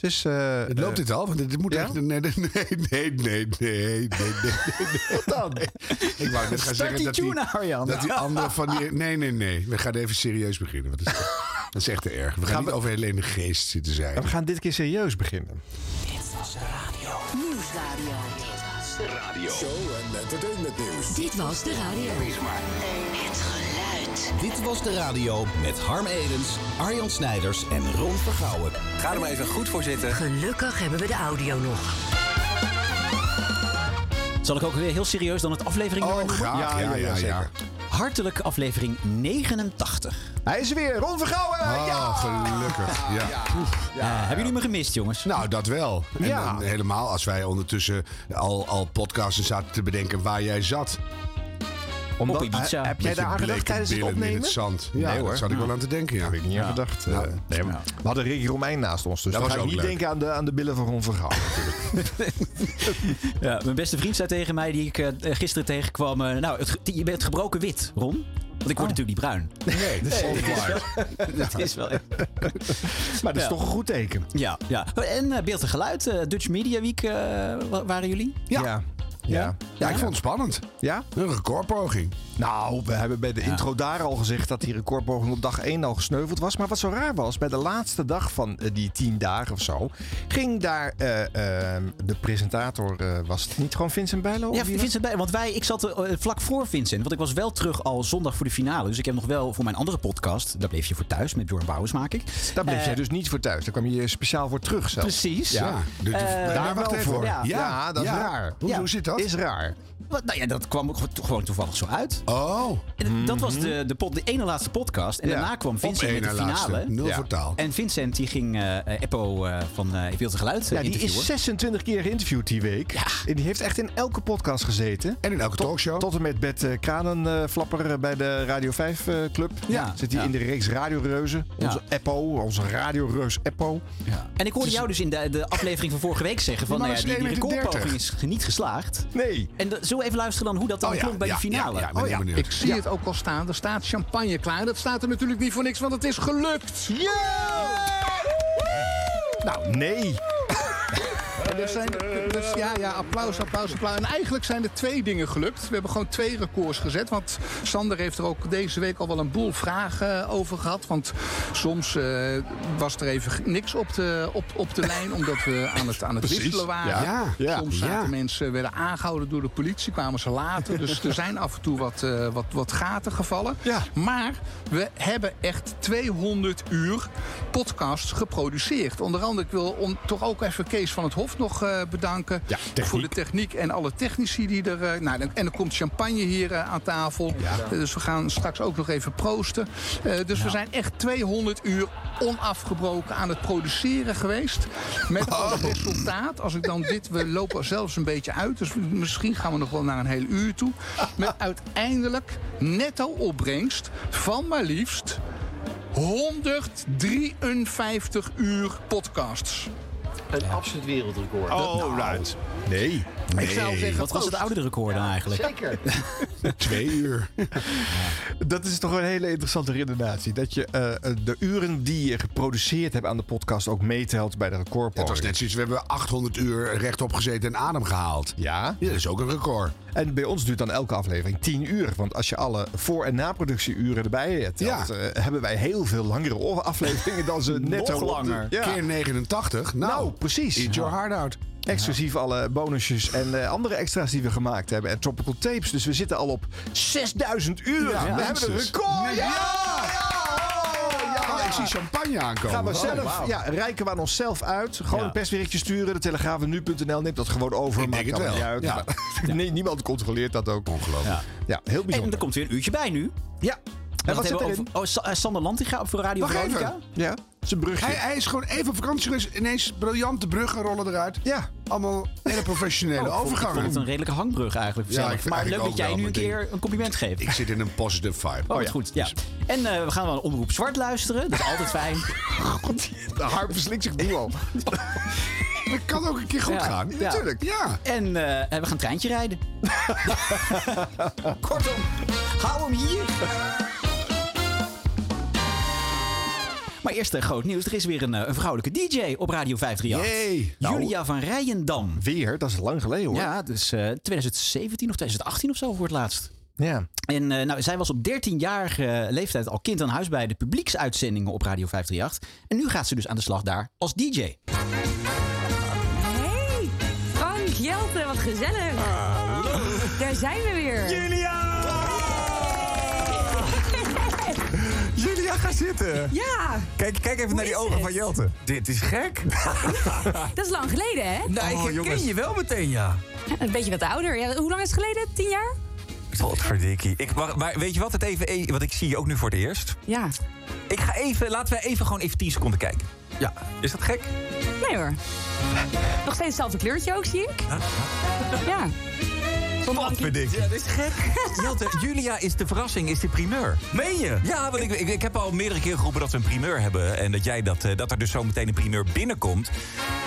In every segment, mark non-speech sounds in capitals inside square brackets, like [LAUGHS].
Het is... eh, Het loopt eh, dit al? Want dit moet ja? echt... Nee, nee, nee, nee, nee, nee, nee, nee. Wat dan? [LAUGHS] Ik wou net gaan Start zeggen die dat tune, die, Arjan. dat die andere van die... Nee, nee, nee. We gaan even serieus beginnen. Want dat, is, [LAUGHS] dat is echt te erg. We gaan, Gaan niet we- over Helene Geest zitten zijn. we gaan dit keer serieus beginnen. Nieuwsradio. Radio. Show en entertainment nieuws. Dit was de radio. Het geluid. Dit was de radio met Harm Edens, Arjan Snijders en Ron Vergouwen. Ga er maar even goed voor zitten. Gelukkig hebben we de audio nog. Zal ik ook weer heel serieus dan het aflevering Oh, graag. Ja, ja, ja. zeker. Hartelijk aflevering 89. Hij is er weer, Ron Vergouwen! Oh, ja! gelukkig. Ja. Eh, hebben jullie me gemist, jongens? Nou, dat wel. En Ja. dan helemaal als wij ondertussen al, al podcasten zaten te bedenken waar jij zat. Omdat, Op Ibiza. Heb jij daar aan gedacht tijdens het billen in opnemen? het zand. Ja, Nee, hoor. daar zat ik wel aan te denken, ja. Heb ik niet aan gedacht. Nou, Eh, nee, maar We hadden Ricky Romein naast ons, dus Dat dan ga ik niet leuk. denken aan de, aan de billen van Ron natuurlijk. [LAUGHS] Ja, mijn beste vriend zei tegen mij, die ik eh, gisteren tegenkwam... eh, nou, het, je bent gebroken wit, Ron. Want ik word natuurlijk niet bruin. Nee, dat is [LAUGHS] onwaar. [LAUGHS] Dat is wel echt... maar dat is Ja. toch een goed teken. Ja, ja. En beeld en geluid. eh, Dutch Media Week eh, wa- waren jullie? Ja. Ja. Ja. Ja, ik vond het spannend. Ja? Een recordpoging. Nou, we hebben bij de intro daar al gezegd dat die recordpoging op dag 1 al gesneuveld was. Maar wat zo raar was, bij de laatste dag van eh, die 10 dagen of zo, ging daar eh, eh, de presentator, eh, was het niet gewoon Vincent Bijlo? Ja, Of wie was- Vincent bij. Want wij, ik zat vlak voor Vincent. Want ik was wel terug al zondag voor de finale. Dus ik heb nog wel voor mijn andere podcast. Daar bleef je voor thuis. Met Bjorn Bouwens maak ik. Daar bleef jij dus niet voor thuis. Daar kwam je speciaal voor terug zelfs. Precies. Ja. Eh, daar wacht wel even. voor. Ja. Ja, dat is raar. Hoe, Ja. hoe zit dat? Is raar. Wat- Nou ja, dat kwam ook gewoon toevallig zo uit. Oh, En Dat was de, de, pod, de ene laatste podcast. En Ja. daarna kwam Vincent met de finale. Nul Ja. voor taal. En Vincent die ging eh eh, Eppo eh, van eh Ik wil het geluid Ja, die is 26 keer geïnterviewd die week. Ja. En die heeft echt in elke podcast gezeten. En in elke talkshow. Tot en met Bert Kranenflapper bij de Radio 5 eh, Club. Ja. Zit hij Ja. in de reeks Radioreuzen. Ja. Onze Eppo, onze radioreus Eppo. Ja. En ik hoorde jou dus in de, de aflevering van vorige week zeggen van Die nou ja, is die, die 1,30 recordpoging is niet geslaagd. Nee. En de- zullen we even luisteren dan hoe dat dan Oh ja, klonk bij ja, de finale? Ja, ja, ben Oh ja, benieuwd. Ik zie het ook al staan. Er staat champagne klaar. Dat staat er natuurlijk niet voor niks, want het is gelukt. Nou, nee. En er zijn, dus ja, ja, applaus, applaus, applaus. En eigenlijk zijn er twee dingen gelukt. We hebben gewoon twee records gezet. Want Sander heeft er ook deze week al wel een boel vragen eh, over gehad. Want soms eh, was er even niks op de, op, op de lijn. Omdat we aan het, aan het Precies. wisselen waren. Ja, ja, soms zaten ja. mensen, werden aangehouden door de politie. Kwamen ze later. Dus er zijn af en toe wat, eh, wat, wat gaten gevallen. Ja. Maar we hebben echt 200 uur podcasts geproduceerd. Onder andere, ik wil om, toch ook even Kees van het Hof nog eh, bedanken. Ja, voor de techniek en alle technici die er... eh, nou, en er komt champagne hier eh, aan tafel. Eh, dus we gaan straks ook nog even proosten. Dus we zijn echt 200 uur onafgebroken aan het produceren geweest. Met als resultaat, als ik dan dit... We lopen zelfs een beetje uit, dus misschien gaan we nog wel naar een heel uur toe. Met uiteindelijk netto opbrengst van maar liefst 153 uur podcasts. Een absoluut wereldrecord. Oh, right. Nee. Ik zou zeggen, Wat was het oude record dan eigenlijk? Zeker. [LAUGHS] Twee uur. [LAUGHS] Dat is toch een hele interessante redenatie. Dat je eh, de uren die je geproduceerd hebt aan de podcast ook meetelt bij de Het recordpoging. was net zoiets, we hebben 800 uur rechtop gezeten en adem gehaald. Ja. Ja, dat is ook een record. En bij ons duurt dan elke aflevering 10 uur. Want als je alle voor- en naproductieuren erbij telt, Ja. eh, hebben wij heel veel langere afleveringen dan ze netto Nog langer. Ja. Keer 89. Nou, Nou, precies. Eat your heart out. Exclusief alle bonusjes en eh, andere extra's die we gemaakt hebben. En tropical tapes. Dus we zitten al op 6000 uur. Ja, we hebben een record. Ja! Oh, ik zie champagne aankomen. Gaan we Oh, zelf, ja, reiken we aan onszelf uit. Gewoon Ja. een persberichtje sturen. De telegraafnu.nl neemt dat gewoon over. Ik maakt denk het wel. niet uit. Ja. [LAUGHS] Nee, niemand controleert dat ook. Ongelooflijk. Ja. Ja, heel En bijzonder. er komt weer een uurtje bij nu. Ja. En wat zit hebben we erin? over? Oh, eh, Sander Lantinga voor Radio Wacht Veronica. even. Ja, zijn brugje. Hij, hij is gewoon even op vakantie geweest. Ineens briljante bruggen rollen eruit. Ja. Allemaal hele professionele Oh, ik vond- Ik overgangen. vond het een redelijke hangbrug eigenlijk. Ja, ik maar leuk dat jij nu een keer een compliment geeft. Ik zit in een positive vibe. Oh, wat goed. Ja. En eh, we gaan wel een omroep zwart luisteren. Dat is altijd fijn. De harp verslikt zich nu al. [LAUGHS] Dat kan ook een keer goed Ja. gaan. Ja. Natuurlijk, ja. En eh, en we gaan een treintje rijden. [LAUGHS] Kortom, hou hem hier. Eerst eh, groot nieuws. Er is weer een, eh, een vrouwelijke DJ op Radio 538. Jee. Nou. Julia van Rijendam. Weer, dat is lang geleden hoor. Ja, dus eh 2017 of 2018 of zo voor het laatst. Ja. En eh, nou, zij was op 13-jarige leeftijd al kind aan huis bij de publieksuitzendingen op Radio 538. En nu gaat ze dus aan de slag daar als DJ. Hey, Frank, Jelte, wat gezellig. Daar zijn we weer. Julia, ga zitten. Ja, Kijk, kijk even naar die ogen het? van Jelte. Dit is gek. [LAUGHS] dat is lang geleden, hè? Nou, ik Oh, herken jongens. je wel meteen, ja. Een beetje wat ouder. Ja, hoe lang is het geleden? Tien jaar? Potverdikkie. Ik, maar, maar weet je wat? Het even, eh, want ik zie je ook nu voor het eerst. Ja. Ik ga even, laten we even gewoon even 10 seconden kijken. Ja. Is dat gek? Nee hoor. Nog steeds hetzelfde kleurtje ook, zie ik. Ja. Ja, dat is gek. [LAUGHS] Jelte, Julia is de verrassing, is de primeur. Meen je? Ja, want ik, ik, ik heb al meerdere keren geroepen dat we een primeur hebben. En dat, jij dat, eh, dat er dus zo meteen een primeur binnenkomt.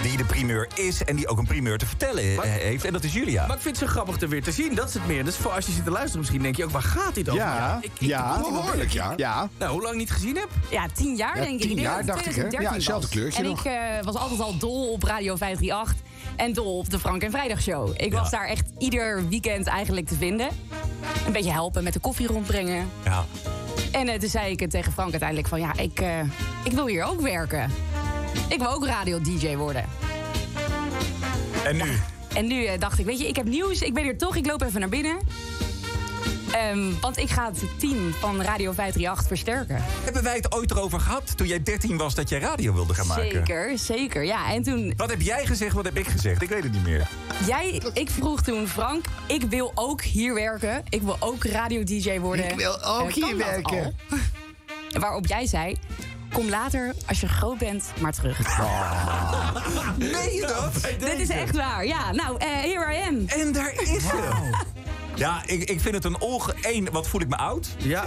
Die de primeur is en die ook een primeur te vertellen Maar- eh, heeft. En dat is Julia. Maar ik vind het zo grappig er weer te zien. Dat is het meer. Dus voor als je zit te luisteren, misschien denk je ook, waar gaat dit over? Ja, ik, ik, ja. ik- Behoorlijk, ja. Ja. Nou, hoe lang niet gezien heb? Ja, tien jaar Ja, denk ik. tien ik. jaar, dacht ik, hè? 2013 Ja, hetzelfde kleurtje En nog. ik eh, was altijd al dol op Radio 538 en dol op de Frank en Vrijdag Show. Ik was daar echt ieder weekend eigenlijk te vinden. Een beetje helpen met de koffie rondbrengen. Ja. En eh, toen zei ik tegen Frank uiteindelijk van... ja, ik, eh, ik wil hier ook werken. Ik wil ook radio-dj worden. En nu? En nu eh, dacht ik, weet je, ik heb nieuws. Ik ben hier toch, ik loop even naar binnen. Ehm, want ik ga het team van Radio 538 versterken. Hebben wij het ooit erover gehad toen jij 13 was dat jij radio wilde gaan maken? Zeker, zeker. Ja, en toen... Wat heb jij gezegd, wat heb ik gezegd? Ik weet het niet meer. Jij, ik vroeg toen, Frank, ik wil ook hier werken. Ik wil ook radio-dj worden. Ik wil ook Eh, hier dat werken. [LAUGHS] Waarop jij zei, kom later, als je groot bent, maar terug. [LAUGHS] Meen je dat? Dit is echt waar. Ja, nou, eh here I am. En daar is ze. Ja, ik, ik vind het een onge... Eén, wat voel ik me oud? Ja.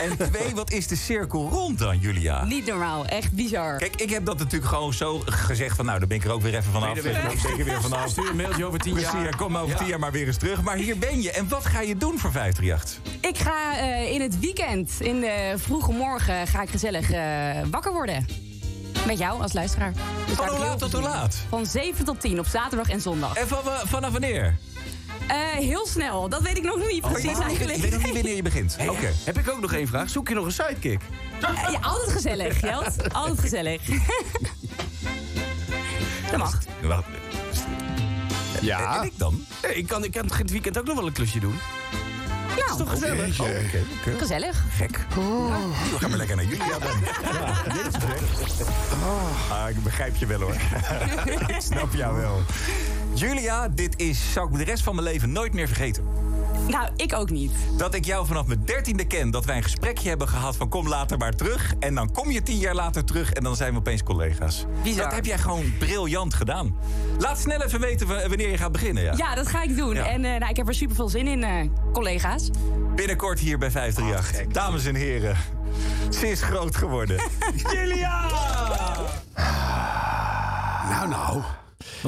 En twee, wat is de cirkel rond dan, Julia? Niet normaal, echt bizar. Kijk, ik heb dat natuurlijk gewoon zo gezegd van... nou, dan ben ik er ook weer even vanaf. Ben Ik ben er weer [LAUGHS] vanaf. Stuur een mailtje over tien Precies, jaar. ja, kom maar over Ja. tien jaar maar weer eens terug. Maar hier ben je. En wat ga je doen voor 538? Ik ga eh, in het weekend, in de vroege morgen, ga ik gezellig eh, wakker worden. Met jou als luisteraar. Dus Van hoe laat tot hoe laat? Van 7 tot 10 op zaterdag en zondag. En van, wa- vanaf wanneer? Eh, heel snel, dat weet ik nog niet precies Oh, Ik eigenlijk. weet nog niet wanneer je begint. [LAUGHS] Oké. Heb ik ook nog één vraag? Zoek je nog een sidekick? Eh, ja, altijd gezellig, Jelt. [LAUGHS] Altijd gezellig. dat mag. Wacht. Ja. En ik dan? Ik kan, ik kan het weekend ook nog wel een klusje doen. Nou, Toch gezellig? Oh, oké, oké. gezellig. Gek. Nou, ga maar lekker naar Julia dan. Ja, [LAUGHS] dit is gek. Ah, ik begrijp je wel hoor. ik snap jou wel. Julia, dit is, zou ik de rest van mijn leven nooit meer vergeten. Nou, ik ook niet. Dat ik jou vanaf mijn dertiende ken. Dat wij een gesprekje hebben gehad van kom later maar terug. En dan kom je tien jaar later terug en dan zijn we opeens collega's. Bizar. Dat heb jij gewoon briljant gedaan. Laat snel even weten wanneer je gaat beginnen. Ja. Ja, dat ga ik doen. Ja. En eh, nou, ik heb er super veel zin in, eh, collega's. Binnenkort hier bij 538. Dames en heren, ze is groot geworden. [LAUGHS] Julia! Nou, nou.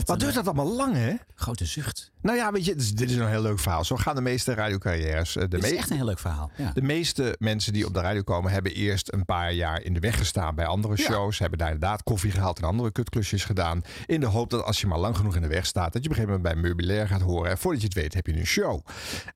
Wat duurt dat allemaal lang, hè? Grote zucht. Nou ja, weet je, dit is- dit is een heel leuk verhaal. Zo gaan de meeste radiocarrières. Eh, De, Dit is echt een heel leuk verhaal. Ja. de meeste mensen die op de radio komen... hebben eerst een paar jaar in de weg gestaan bij andere shows. Hebben daar inderdaad koffie gehaald en andere kutklusjes gedaan. In de hoop dat als je maar lang genoeg in de weg staat... dat je op een gegeven moment bij meubilair gaat horen. En voordat je het weet heb je een show.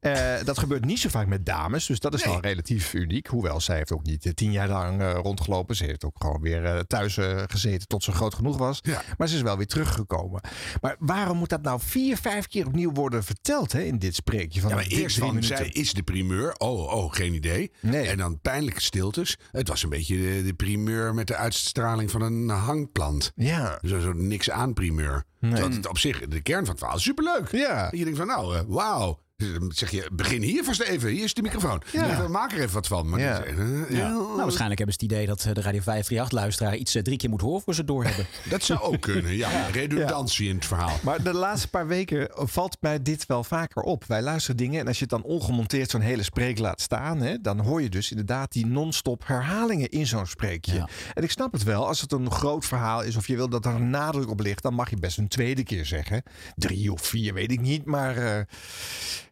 Eh, dat gebeurt niet zo vaak met dames. Dus dat is dan relatief uniek. Hoewel zij heeft ook niet eh, tien jaar lang eh, rondgelopen. Ze heeft ook gewoon weer eh, thuis eh, gezeten tot ze groot genoeg was. Ja. Maar ze is wel weer teruggekomen. Maar waarom moet dat nou vier, vijf keer opnieuw worden verteld hè, in dit spreekje? Van Ja, maar eerst van, minuten? zij is de primeur. Oh, oh, geen idee. Nee. En dan pijnlijke stiltes. Het was een beetje de, de primeur met de uitstraling van een hangplant. Ja. Zo, zo niks aan primeur. Terwijl het op zich, de kern van het verhaal superleuk. Ja. En je denkt van, nou, eh, wauw. Dan zeg je, begin hier vast even. Hier is de microfoon. Ja. Maak er even wat van. Maar Ja. is, eh, ja. Nou, waarschijnlijk hebben ze het idee dat eh, de Radio 538-luisteraar iets eh, drie keer moet horen voor ze door hebben. [LAUGHS] Dat zou ook kunnen, ja. Redundantie in het verhaal. Maar de laatste paar weken valt mij dit wel vaker op. Wij luisteren dingen en als je het dan ongemonteerd zo'n hele spreek laat staan, hè, dan hoor je dus inderdaad die non-stop herhalingen in zo'n spreekje. Ja. En ik snap het wel, als het een groot verhaal is of je wil dat er een nadruk op ligt, dan mag je best een tweede keer zeggen. Drie of vier, weet ik niet. Maar, eh,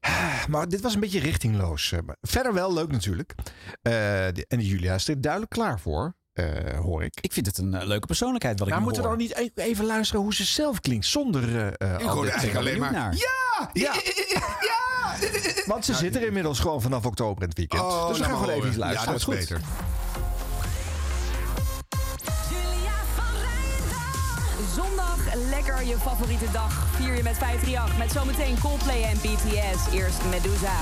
[SIGHS] maar dit was een beetje richtingloos. eh. Verder wel leuk natuurlijk. De- en Julia is er duidelijk klaar voor. eh, hoor ik. Ik vind het een leuke persoonlijkheid wat ik Maar nu moeten we dan niet e- even luisteren hoe ze zelf klinkt zonder Ik hoor eigenlijk alleen maar... naar. Ja! [LAUGHS] Ja. Want ze zit er inmiddels gewoon vanaf oktober in het weekend. Oh, dus we gaan nou, gewoon even hoor. luisteren. Ja, dat is beter. Zondag, lekker je favoriete dag. Vier je met 538. Met zometeen Coldplay en BTS. Eerst Medusa.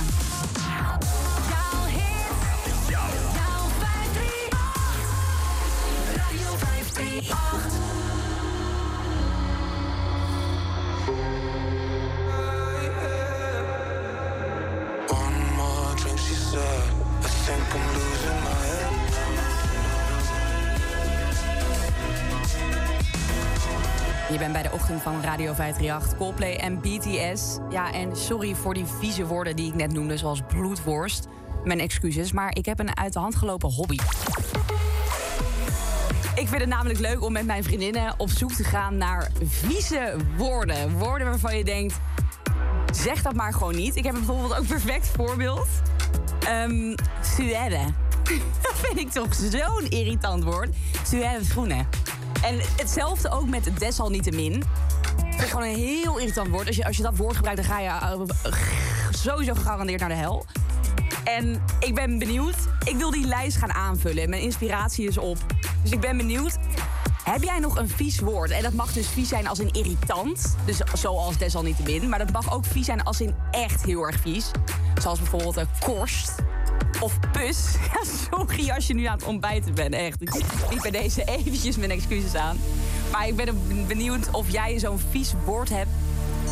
Jouw hit. Jouw 538. Je bent bij de ochtend van Radio 538, Coldplay en BTS. Ja, en sorry voor die vieze woorden die ik net noemde, zoals bloedworst. Mijn excuses, maar ik heb een uit de hand gelopen hobby. Ik vind het namelijk leuk om met mijn vriendinnen op zoek te gaan naar vieze woorden. Woorden waarvan je denkt, zeg dat maar gewoon niet. Ik heb bijvoorbeeld ook perfect voorbeeld. Ehm suède. [LAUGHS] Dat vind ik toch zo'n irritant woord. Suède schoenen. En hetzelfde ook met desalniettemin. Vind ik gewoon een heel irritant woord. Als je, als je dat woord gebruikt, dan ga je eh, sowieso gegarandeerd naar de hel. En ik ben benieuwd. Ik wil die lijst gaan aanvullen. Mijn inspiratie is op. Dus ik ben benieuwd. Heb jij nog een vies woord? En dat mag dus vies zijn als in irritant. Dus zoals desalniettemin. Maar dat mag ook vies zijn als in echt heel erg vies. Zoals bijvoorbeeld een korst. Of pus. [LAUGHS] Ja, sorry als je nu aan het ontbijten bent. Echt. Ik bied bij deze eventjes mijn excuses aan. Maar ik ben benieuwd of jij zo'n vies woord hebt...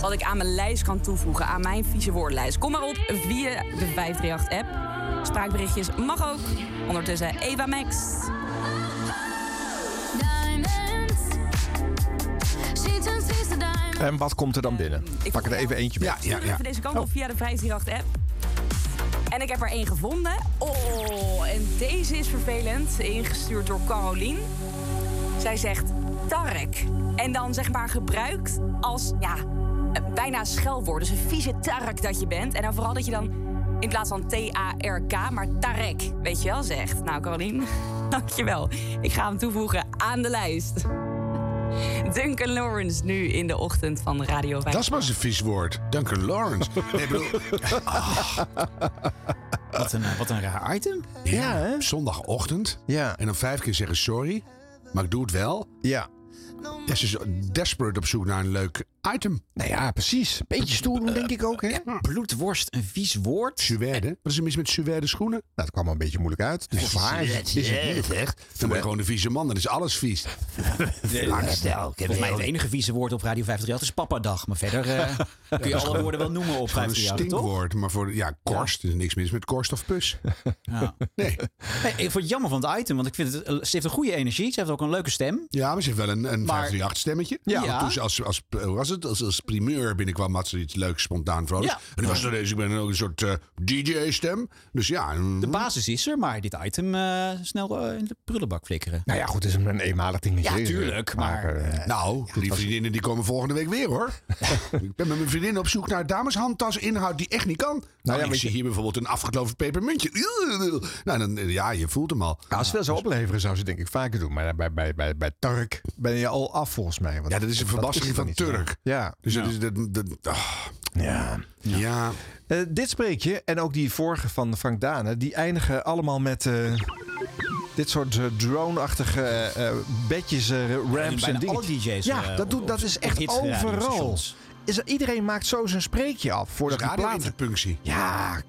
wat ik aan mijn lijst kan toevoegen. Aan mijn vieze woordenlijst. Kom maar op via de 538-app. Spraakberichtjes mag ook. Ondertussen Eva Max. En wat komt er dan binnen? Ik Pak er even eentje mee. Ja, ja, ja. Even deze kant op via de 538-app. En ik heb er één gevonden. Oh, en deze is vervelend. Ingestuurd door Carolien. Zij zegt Tarek. En dan zeg maar gebruikt als, ja, bijna schelwoord. Dus een vieze Tarek dat je bent. En dan vooral dat je dan in plaats van T-A-R-K, maar Tarek, weet je wel, zegt. Nou, Carolien, [LAUGHS] dankjewel. Ik ga hem toevoegen aan de lijst. Duncan Lawrence nu in de ochtend van Radio 5. Dat is maar eens een vies woord. Duncan Lawrence. [LAUGHS] Nee, bedoel, Wat een, wat een raar item. ja, hè? zondagochtend. Ja. En dan vijf keer zeggen sorry. Maar ik doe het wel. Ja. Ja, ze is desperate op zoek naar een leuk item. Nou ja, precies. Beetje stoer doen, denk ik ook, hè? Nou, Bloedworst, een vies woord. Suède. Wat is er mis met suède schoenen? dat kwam wel een beetje moeilijk uit. Dus haar is het, niet echt. Dan ben je gewoon een vieze man. Dan is alles vies. [LAUGHS] Volgens mij het enige vieze woord op Radio 538 is papadag. Maar verder eh, [LAUGHS] kun je alle woorden wel noemen op Gewoon een 538, toch? stinkwoord. Maar voor, ja, korst. Er is niks mis met korst of pus. [LAUGHS] Ja. Nee. Nee, ik vond het jammer van het item, want ik vind het, ze heeft een goede energie. Ze heeft ook een leuke stem. Ja, maar ze heeft wel een, een Maar- 538 stemmetje. Ja. Toen ze als, als, was het? Als, als primeur binnenkwam, had ze iets leuks, spontaan vrolijk. Ja. En nu was er deze, ik ben ook een soort eh, DJ-stem. Dus ja. mm, De basis is er, maar dit item eh, snel eh, in de prullenbak flikkeren. Nou ja, goed, het is een eenmalig dingetje. Ja, tuurlijk, maar, Nou, die vriendinnen die komen volgende week weer hoor. [LAUGHS] ik ben met mijn vriendin op zoek naar dameshandtas inhoud die echt niet kan. Nou, ja, ik weet zie je- hier bijvoorbeeld een afgekloven pepermuntje. Nou, dan, ja, je voelt hem al. als ze dat zou opleveren, zou ze denk ik vaker doen. Maar bij, bij, bij, bij Tark ben je al af, volgens mij. Want Ja, dat is een verbastering van zo. Turk. Ja. Dus dat is dat, dat, ah, ja. ja. Eh, dit spreekje en ook die vorige van Frank Dane, die eindigen allemaal met eh, dit soort eh, drone-achtige bedjes, eh, ramps en dingen. alle DJ's, Ja, dat, doet, op- dat is echt overal. Is er, iedereen maakt zo zijn spreekje af voordat die platen. Radio-interpunctie. Ja,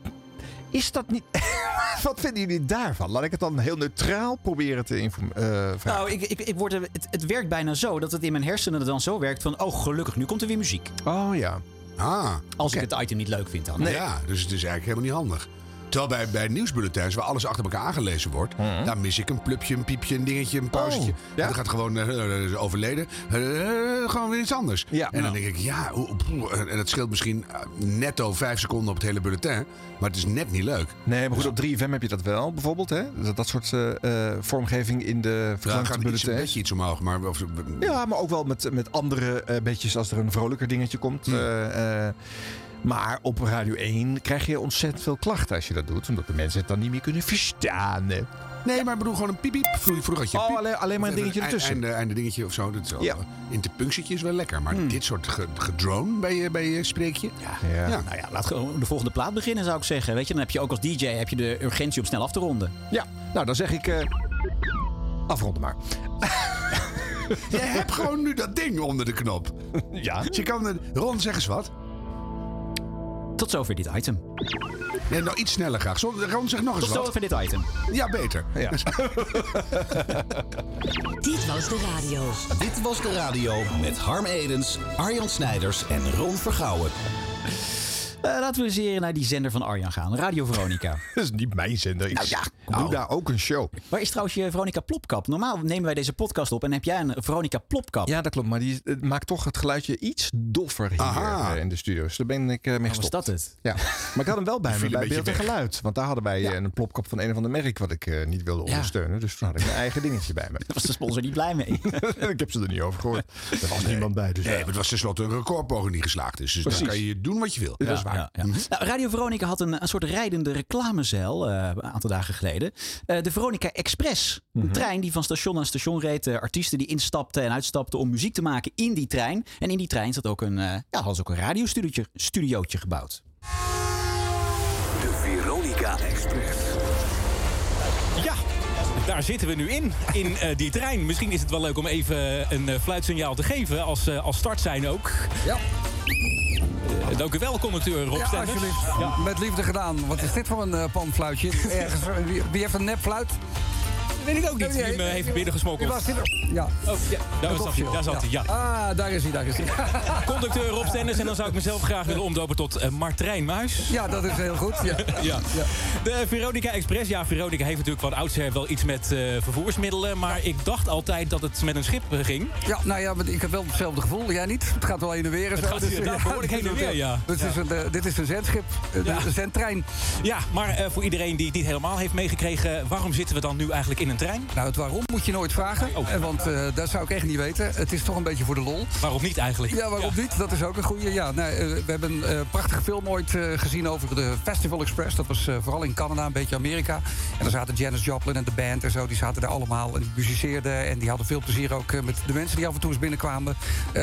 is dat niet. [LAUGHS] Wat vinden jullie daarvan? Laat ik het dan heel neutraal proberen te informeren. Nou, ik, ik, ik word er, het, het werkt bijna zo dat het in mijn hersenen dan zo werkt van... oh, gelukkig, nu komt er weer muziek. oh ja. Ah, Als ik het item niet leuk vind dan. ja, dus het is eigenlijk helemaal niet handig. Terwijl bij, bij nieuwsbulletins, waar alles achter elkaar aangelezen wordt... daar mis ik een plupje, een piepje, een dingetje, een pauzetje. Oh, ja. Dan gaat gewoon eh, eh, overleden. eh, gewoon weer iets anders. Ja. en dan denk ik, ja, en het scheelt misschien netto vijf seconden op het hele bulletin. Maar het is net niet leuk. Nee, maar goed, op 3FM heb je dat wel, bijvoorbeeld. Hè? Dat, dat soort vormgeving in de Dan gaat iets, een beetje iets omhoog. Maar, of, Ja, maar ook wel met, met andere eh bedjes als er een vrolijker dingetje komt. Maar op Radio 1 krijg je ontzettend veel klachten als je dat doet. Omdat de mensen het dan niet meer kunnen verstaan. hè. Nee, maar ik bedoel gewoon een piep piep. Vroeger, had je Oh, piep. alleen- alleen maar een dingetje ertussen. Einde, einde dingetje of zo. Dat is wel, Ja. Interpunctietje is wel lekker. Maar Hmm. dit soort ge- gedrone bij je, bij je spreekje. Ja. Ja. Nou ja, laat gewoon de volgende plaat beginnen, zou ik zeggen. Weet je, dan heb je ook als DJ heb je de urgentie om snel af te ronden. Ja, nou dan zeg ik... eh, afronden maar. [LAUGHS] Je hebt gewoon nu dat ding onder de knop. Ja. Dus je kan... er- Ron, zeg eens wat. Tot zover dit item. Nee, nou iets sneller graag. Zo- Ron, zeg nog eens Tot wat. zover dit item. Ja, beter. Ja. [LAUGHS] Dit was de radio. Dit was de radio met Harm Edens, Arjan Snijders en Ron Vergouwen. Eh, laten we eens naar die zender van Arjan gaan. Radio Veronica. [LAUGHS] Dat is niet mijn zender. Ik Nou ja, doe nou. daar ook een show. Waar is trouwens je Veronica Plopkap? Normaal nemen wij deze podcast op en heb jij een Veronica Plopkap. Ja, dat klopt. Maar die maakt toch het geluidje iets doffer hier Aha. eh, in de studio. Dus daar ben ik eh, mee was gestopt. dat het? Ja. Maar ik had hem wel bij me bij beetje beeld en geluid. Want daar hadden wij een plopkap van een of ander merk wat ik eh, niet wilde ondersteunen. Dus toen had ik mijn eigen dingetje bij me. [LAUGHS] Daar was de sponsor niet blij mee. [LAUGHS] ik heb ze er niet over gehoord. Er was niemand bij. Dus Nee, maar het was tenslotte een recordpoging die geslaagd is. Dus dan kan je doen wat je wil. dat is waar. Ja, ja. Nou, Radio Veronica had een, een soort rijdende reclamezeil eh, een aantal dagen geleden. Eh, de Veronica Express. Een trein die van station naar station reed. eh, artiesten die instapten en uitstapten om muziek te maken in die trein. En in die trein zat ook een, eh ja, hadden ze ook een radiostudiootje studiootje gebouwd. De Veronica Express. Daar zitten we nu in, in eh, die trein. Misschien is het wel leuk om even een eh, fluitsignaal te geven als, eh, als start zijn ook. Ja. Eh, dank u wel, conducteur Rob Ja. Met liefde gedaan. Wat is dit voor een eh, panfluitje? Ergens, eh, wie, wie heeft een nepfluit? Weet ik ook niet. Eh, heeft binnengesmokkeld. Wie was dit? Ja. Oh, ja, daar zat hij. Daar zat hij, ja. Ah, daar is hij, daar is hij. [LAUGHS] Conducteur Rob Stenders. En dan zou ik mezelf graag willen omdopen tot eh, Martijn Muis. Ja, dat is heel goed. Ja. [LAUGHS] Ja. De Veronica Express. Ja, Veronica heeft natuurlijk van oudsher wel iets met eh, vervoersmiddelen. Maar ik dacht altijd dat het met een schip eh, ging. Ja, nou ja, maar ik heb wel hetzelfde gevoel. Jij niet? Het gaat wel heen en weer. Het zo. gaat Dus, inderdaad ja, behoorlijk heen en weer, ja. Dit, is een, eh, dit is een zendschip, eh, Ja. een zendtrein. Ja, maar eh, voor iedereen die het niet helemaal heeft meegekregen... waarom zitten we dan nu eigenlijk in een trein? Nou, het waarom moet je nooit vragen. Oh. Eh, Want eh, dat zou ik echt niet weten. Het is toch een beetje voor de lol. Waarom niet eigenlijk? Ja, waarom niet? Dat is ook een goede. Ja, nee, eh, we hebben een prachtige film ooit gezien over de Festival Express. Dat was vooral in Canada, een beetje Amerika. En daar zaten Janis Joplin en de band en zo. Die zaten daar allemaal en die muziceerden. En die hadden veel plezier ook met de mensen die af en toe eens binnenkwamen.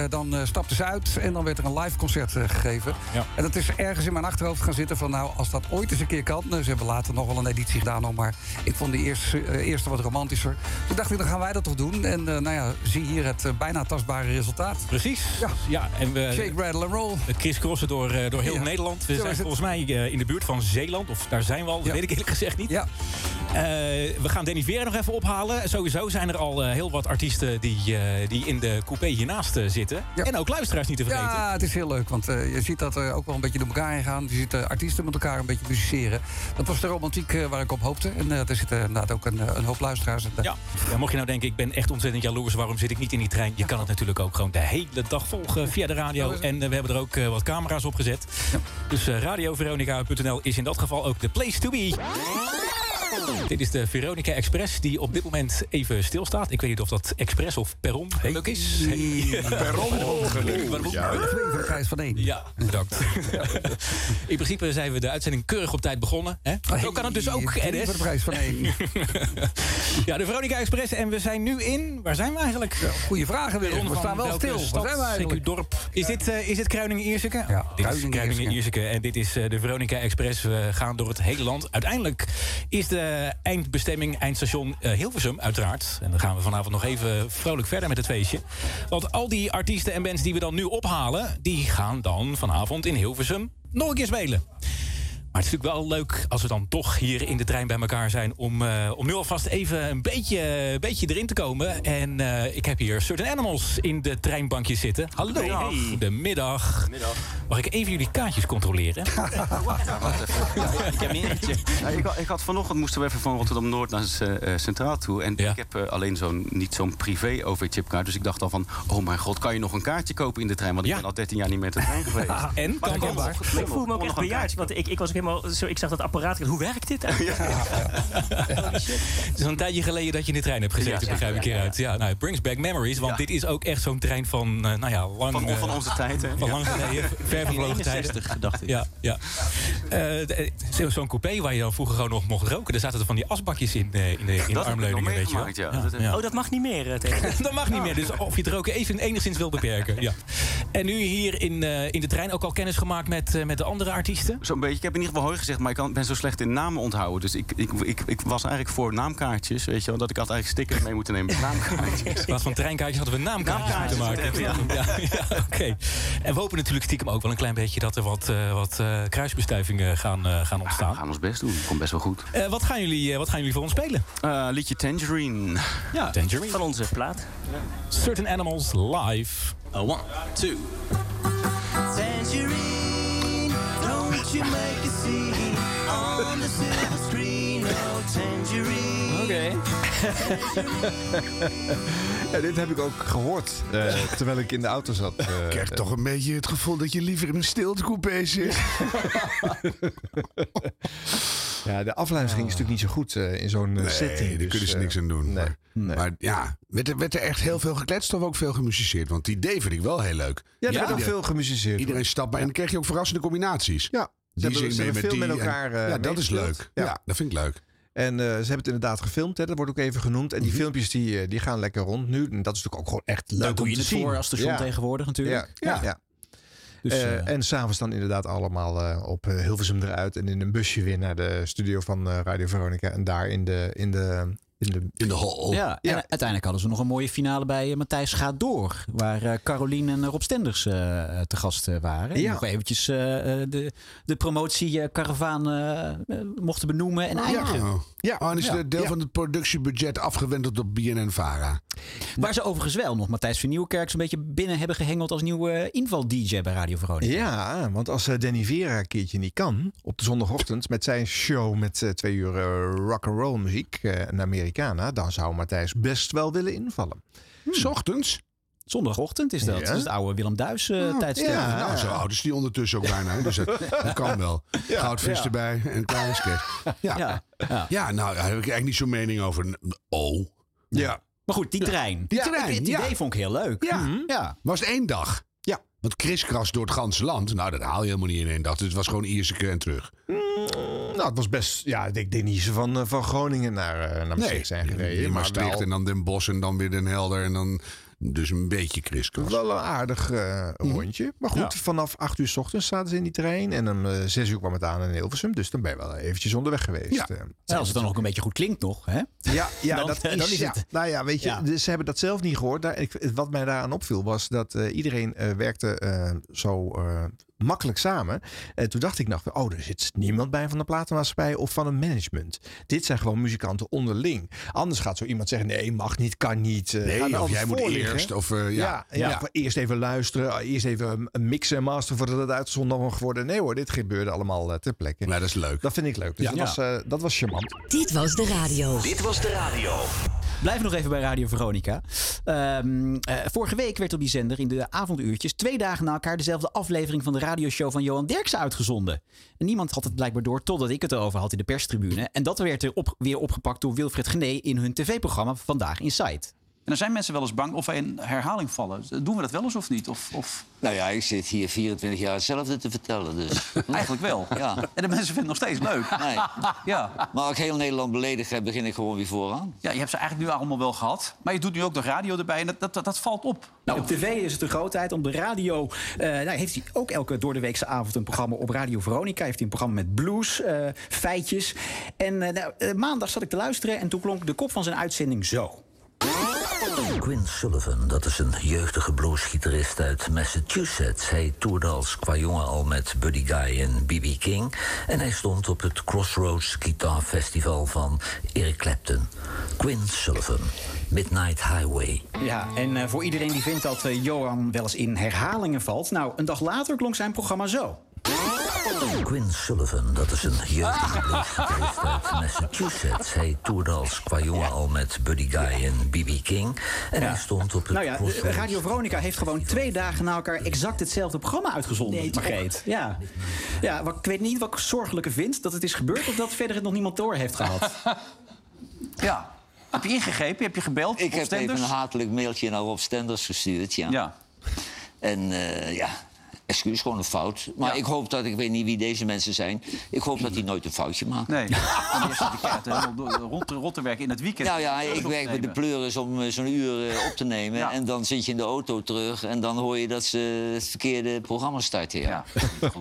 Dan stapten ze uit en dan werd er een live concert gegeven. Ja. En dat is ergens in mijn achterhoofd gaan zitten van... nou, als dat ooit eens een keer kan... nou, ze hebben later nog wel een editie gedaan, maar ik vond die eerste, eerste wat romantischer. Toen dacht ik, dan gaan wij dat toch doen. En eh, nou ja, zie hier het eh, bijna tastbare resultaat. Precies. Ja. ja en we Shake, rattle and roll. we crisscrossen door, eh, door heel Ja. Nederland. We Zo zijn het. volgens mij eh, in de buurt van Zeeland. Of daar zijn we al, dat Ja. weet ik eerlijk gezegd niet. Ja. Eh, we gaan Danny Vera nog even ophalen. Sowieso zijn er al eh, heel wat artiesten die, eh, die in de coupé hiernaast eh, zitten. Ja. En ook luisteraars niet te vergeten. Ja, het is heel leuk, want eh, je ziet dat er ook wel een beetje door elkaar heen gaan. Je ziet eh, artiesten met elkaar een beetje musiceren. Dat was de romantiek eh, waar ik op hoopte. En eh, er zitten inderdaad ook een, eh, een hoop luisteraars. Ja. Ja, mocht je nou denken, ik ben echt ontzettend jaloers... waarom zit ik niet in die trein? Je kan het natuurlijk ook gewoon de hele dag volgen via de radio. En eh, we hebben er ook eh, wat camera's op gezet. Dus eh radioveronica.nl is in dat geval ook de place to be. Dit is de Veronica Express die op dit moment even stilstaat. Ik weet niet of dat express of perron geluk is. [LAUGHS] Perron. Ja. Twee prijs van één. Ja, bedankt. [LAUGHS] In principe zijn we de uitzending keurig op tijd begonnen. Hè? Zo kan het dus ook, NS. voor de prijs van één. [LAUGHS] Ja, de Veronica Express. En we zijn nu in... Waar zijn we eigenlijk? Goeie vragen weer. We staan wel stil. Stad, Waar zijn we eigenlijk? CQ-dorp. Is dit, eh, is dit Kruiningen-Ierseke? Ja, dit. Kruiningen-Ierseke. En dit is eh, de Veronica Express. We gaan door het hele land. Uiteindelijk is de eindbestemming, eindstation eh, Hilversum, uiteraard. En dan gaan we vanavond nog even vrolijk verder met het feestje. Want al die artiesten en bands die we dan nu ophalen... die gaan dan vanavond in Hilversum nog een keer spelen. Maar het is natuurlijk wel leuk als we dan toch hier in de trein bij elkaar zijn... om, eh, om nu alvast even een beetje, een beetje erin te komen. En eh, ik heb hier Certain Animals in de treinbankjes zitten. Hallo. Goedemiddag. Goedemiddag. Mag ik even jullie kaartjes controleren? [LAUGHS] Ik heb een eentje. Ik, had- ik had vanochtend moesten we even van Rotterdam Noord naar eh, Centraal toe. En ik heb eh, alleen zo'n niet zo'n privé OV-chipkaart. Dus ik dacht al van, oh mijn god, kan je nog een kaartje kopen in de trein? Want ik ben al 13 jaar niet met de trein geweest. [LAUGHS] En? Maar Kan wel. Ik voel me ook echt bejaard, want ik, ik was ook helemaal. Zo, ik zag dat apparaat. Hoe werkt dit eigenlijk? [LAUGHS] Het is al een tijdje geleden dat je in de trein hebt gezeten, Ja, begrijp ik ja, ja, hieruit. Ja, nou, it brings back memories, want dit is ook echt zo'n trein van, eh, nou ja, lang... Van- eh, van onze tijd, hè? Van Ja. lang geleden, [LAUGHS] ver vervlogen tijden. 61, dacht ik. Ja, ja. Eh, de- zo- zo'n coupé waar je dan vroeger gewoon nog mocht roken. Daar zaten er van die asbakjes in, in de, in armleuningen, weet je wel. ja. Oh, dat mag niet meer tegen. [LAUGHS] dat mag niet meer, dus of je het roken even enigszins wil beperken. Ja. En nu hier in, eh, in de trein ook al kennis gemaakt met, eh, met de andere artiesten? Zo'n beetje. Ik heb in ieder geval hooi gezegd, maar ik kan, ben zo slecht in namen onthouden. Dus ik, ik, ik, ik was eigenlijk voor naamkaartjes, weet je wel. Dat ik had eigenlijk stickers mee moeten nemen met naamkaartjes. [LAUGHS] In plaats van treinkaartjes hadden we naamkaartjes moeten maken. [LAUGHS] Ja, ja, oké. En we hopen natuurlijk stiekem ook wel een klein beetje dat er wat, eh, wat eh, kruisbestuivingen gaan, eh, gaan ontstaan. We gaan ons best doen. Komt best wel goed. Eh, wat, gaan jullie, eh, wat gaan jullie voor ons spelen? Eh, liedje Tangerine. Ja, Tangerine. Van onze plaat. Certain Animals live. one, two. Tangerine, you make a scene on the silver screen. Oh, tangerine. Oké. [LAUGHS] ja, dit heb ik ook gehoord eh, terwijl ik in de auto zat. eh. Ik krijg toch een beetje het gevoel dat je liever in een stiltecoupé zit. [LAUGHS] Ja, de afluistering is natuurlijk niet zo goed eh, in zo'n eh, Nee, setting. daar dus, kunnen ze eh, niks aan doen. nee. Maar, maar ja, werd er, werd er echt heel veel gekletst of ook veel gemusiceerd? Want die idee vind ik wel heel leuk. Ja, er werd ook Iedereen- veel gemusiceerd. Iedereen stapt maar en dan krijg je ook verrassende combinaties. Ja, ze hebben, ze hebben veel met die en- elkaar eh, Ja, dat is leuk. Ja. dat vind ik leuk. En eh, ze hebben het inderdaad gefilmd, hè, dat wordt ook even genoemd. En Mhm. die filmpjes die, eh, die gaan lekker rond nu. En dat is natuurlijk ook gewoon echt leuk Daar om doe je te het zien. voor als station Ja. tegenwoordig natuurlijk. Ja, ja. ja. Dus, Eh, eh, en s'avonds dan inderdaad allemaal eh, op Hilversum eruit. En in een busje weer naar de studio van eh, Radio Veronica. En daar in de, in de, in de, in de hall. Ja, en uiteindelijk hadden ze nog een mooie finale bij eh, Matthijs Gaat Door. Waar eh Carolien en Rob Stenders eh, te gast eh, waren. En Ja. nog eventjes eh, eh, de, de promotiekaravaan eh, eh, mochten benoemen en eindigen. Ja. Ja, oh, en is Ja. de deel Ja. van het productiebudget afgewendeld op BNN-Vara. Waar ze overigens wel nog Matthijs van Nieuwkerk zo'n beetje binnen hebben gehengeld als nieuwe inval-dj bij Radio Veronica. Ja, want als eh, Danny Vera een keertje niet kan op de zondagochtend met zijn show met eh, twee uur eh, rock and roll muziek eh en Americana, dan zou Matthijs best wel willen invallen. S ochtends? Zondagochtend is dat. Ja. Dat is het oude Willem Duis eh Oh, tijdstip. ja, nou, zo oud is die ondertussen ook bijna. Dus dat, dat [LAUGHS] kan wel. Goudvis erbij en is kerst. [LAUGHS] Ja. Ja, nou, daar heb ik eigenlijk niet zo'n mening over. Oh. Ja. Maar goed, die trein. Die Ja, trein, Het ja. idee vond ik heel leuk. Ja. Mhm. ja. Was het één dag? Ja. Want kriskras door het ganse land, nou, dat haal je helemaal niet in één dag. Dus het was gewoon Ierseke en terug. Nou, het was best. Ja, ik denk niet ze van, eh, van Groningen naar, eh, naar Maastricht zijn gereden. maar maar Maastricht wel, en dan Den Bosch en dan weer Den Helder en dan dus een beetje kriskras. wel een aardig eh, rondje. Maar goed, Ja. vanaf 8 uur s ochtends zaten ze in die trein. En om eh 6 uur kwam het aan in Hilversum. Dus dan ben je wel eventjes onderweg geweest. Ja. Ja, als het dan ook een beetje goed klinkt nog. Hè? Ja, ja [LAUGHS] Dan- dat [LAUGHS] dan is, het. Nou ja, weet je, Ja. dus ze hebben dat zelf niet gehoord. Daar, ik, wat mij daaraan opviel was dat eh, iedereen eh, werkte eh, zo eh, makkelijk samen. En toen dacht ik nog, oh, er zit niemand bij van de platenmaatschappij of van een management. Dit zijn gewoon muzikanten onderling. Anders gaat zo iemand zeggen, nee, mag niet, kan niet. eh, Nee, ga of jij moet liggen. eerst, of, eh, ja. ja, ja, Ja. eerst even luisteren, eerst even een mixen en master voordat het uitgezonden mag worden. Nee hoor, dit gebeurde allemaal eh, ter plekke. Nou, dat is leuk. Dat vind ik leuk. Dus Ja. dat, was, eh, dat was charmant. Dit was de radio. Dit was de radio. Blijf nog even bij Radio Veronica. Ehm, eh, vorige week werd op die zender in de avonduurtjes twee dagen na elkaar dezelfde aflevering van de radioshow van Johan Derksen uitgezonden. En niemand had het blijkbaar door totdat ik het erover had in de perstribune. En dat werd er op, weer opgepakt door Wilfred Gené in hun tv-programma Vandaag Insight. En dan zijn mensen wel eens bang of wij in herhaling vallen. Doen we dat wel eens of niet? Of, of... Nou ja, ik zit hier 24 jaar hetzelfde te vertellen. Dus. [LAUGHS] Eigenlijk wel. Ja. En de mensen vinden het nog steeds leuk. Nee. Ja. Maar als ik heel Nederland beledigd heb, begin ik gewoon weer vooraan. ja, je hebt ze eigenlijk nu allemaal wel gehad. Maar je doet nu ook de radio erbij en dat, dat, dat, dat valt op. Nou, op tv is het een grootheid. Op de radio eh, nou, heeft hij ook elke doordeweekse avond een programma op Radio Veronica. Heeft hij een programma met blues, eh, feitjes. En eh, nou, maandag zat ik te luisteren en toen klonk de kop van zijn uitzending zo. Quinn Sullivan, dat is een jeugdige bluesgitarist uit Massachusetts. Hij toerde als qua jongen al met Buddy Guy en B.B. King. En hij stond op het Crossroads Guitar Festival van Eric Clapton. Quinn Sullivan, Midnight Highway. Ja, en eh, voor iedereen die vindt dat eh, Johan wel eens in herhalingen valt. Nou, een dag later klonk zijn programma zo. Quinn Sullivan, dat is een jeugdige bluesgitarist uit Massachusetts. Hij toerde als qua jongen al met Buddy Guy en B.B. King. En hij stond op het Nou ja, Radio Veronica heeft gewoon twee dagen na elkaar exact hetzelfde programma uitgezonden. Nee, toch? Margreet. Ja. ja, wat- ik weet niet wat ik zorgelijke vind. Dat het is gebeurd of dat verder het nog niemand door heeft gehad. [LAUGHS] Ja. Heb je ingegrepen? Heb je gebeld? Ik Op heb Stenders? even een hatelijk mailtje naar Rob Stenders gestuurd, ja. Ja. En eh, ja, excuus, gewoon een fout. Maar ik hoop dat, ik weet niet wie deze mensen zijn... ik hoop dat hij nooit een foutje maakt. Nee. [LAUGHS] En je zit de kaart helemaal door- rond, te- werken in het weekend. Nou ja, ik werk met de pleuris om eh, zo'n uur eh, op te nemen. En dan zit je in de auto terug en dan hoor je dat ze het verkeerde programma starten. Ja. [LAUGHS]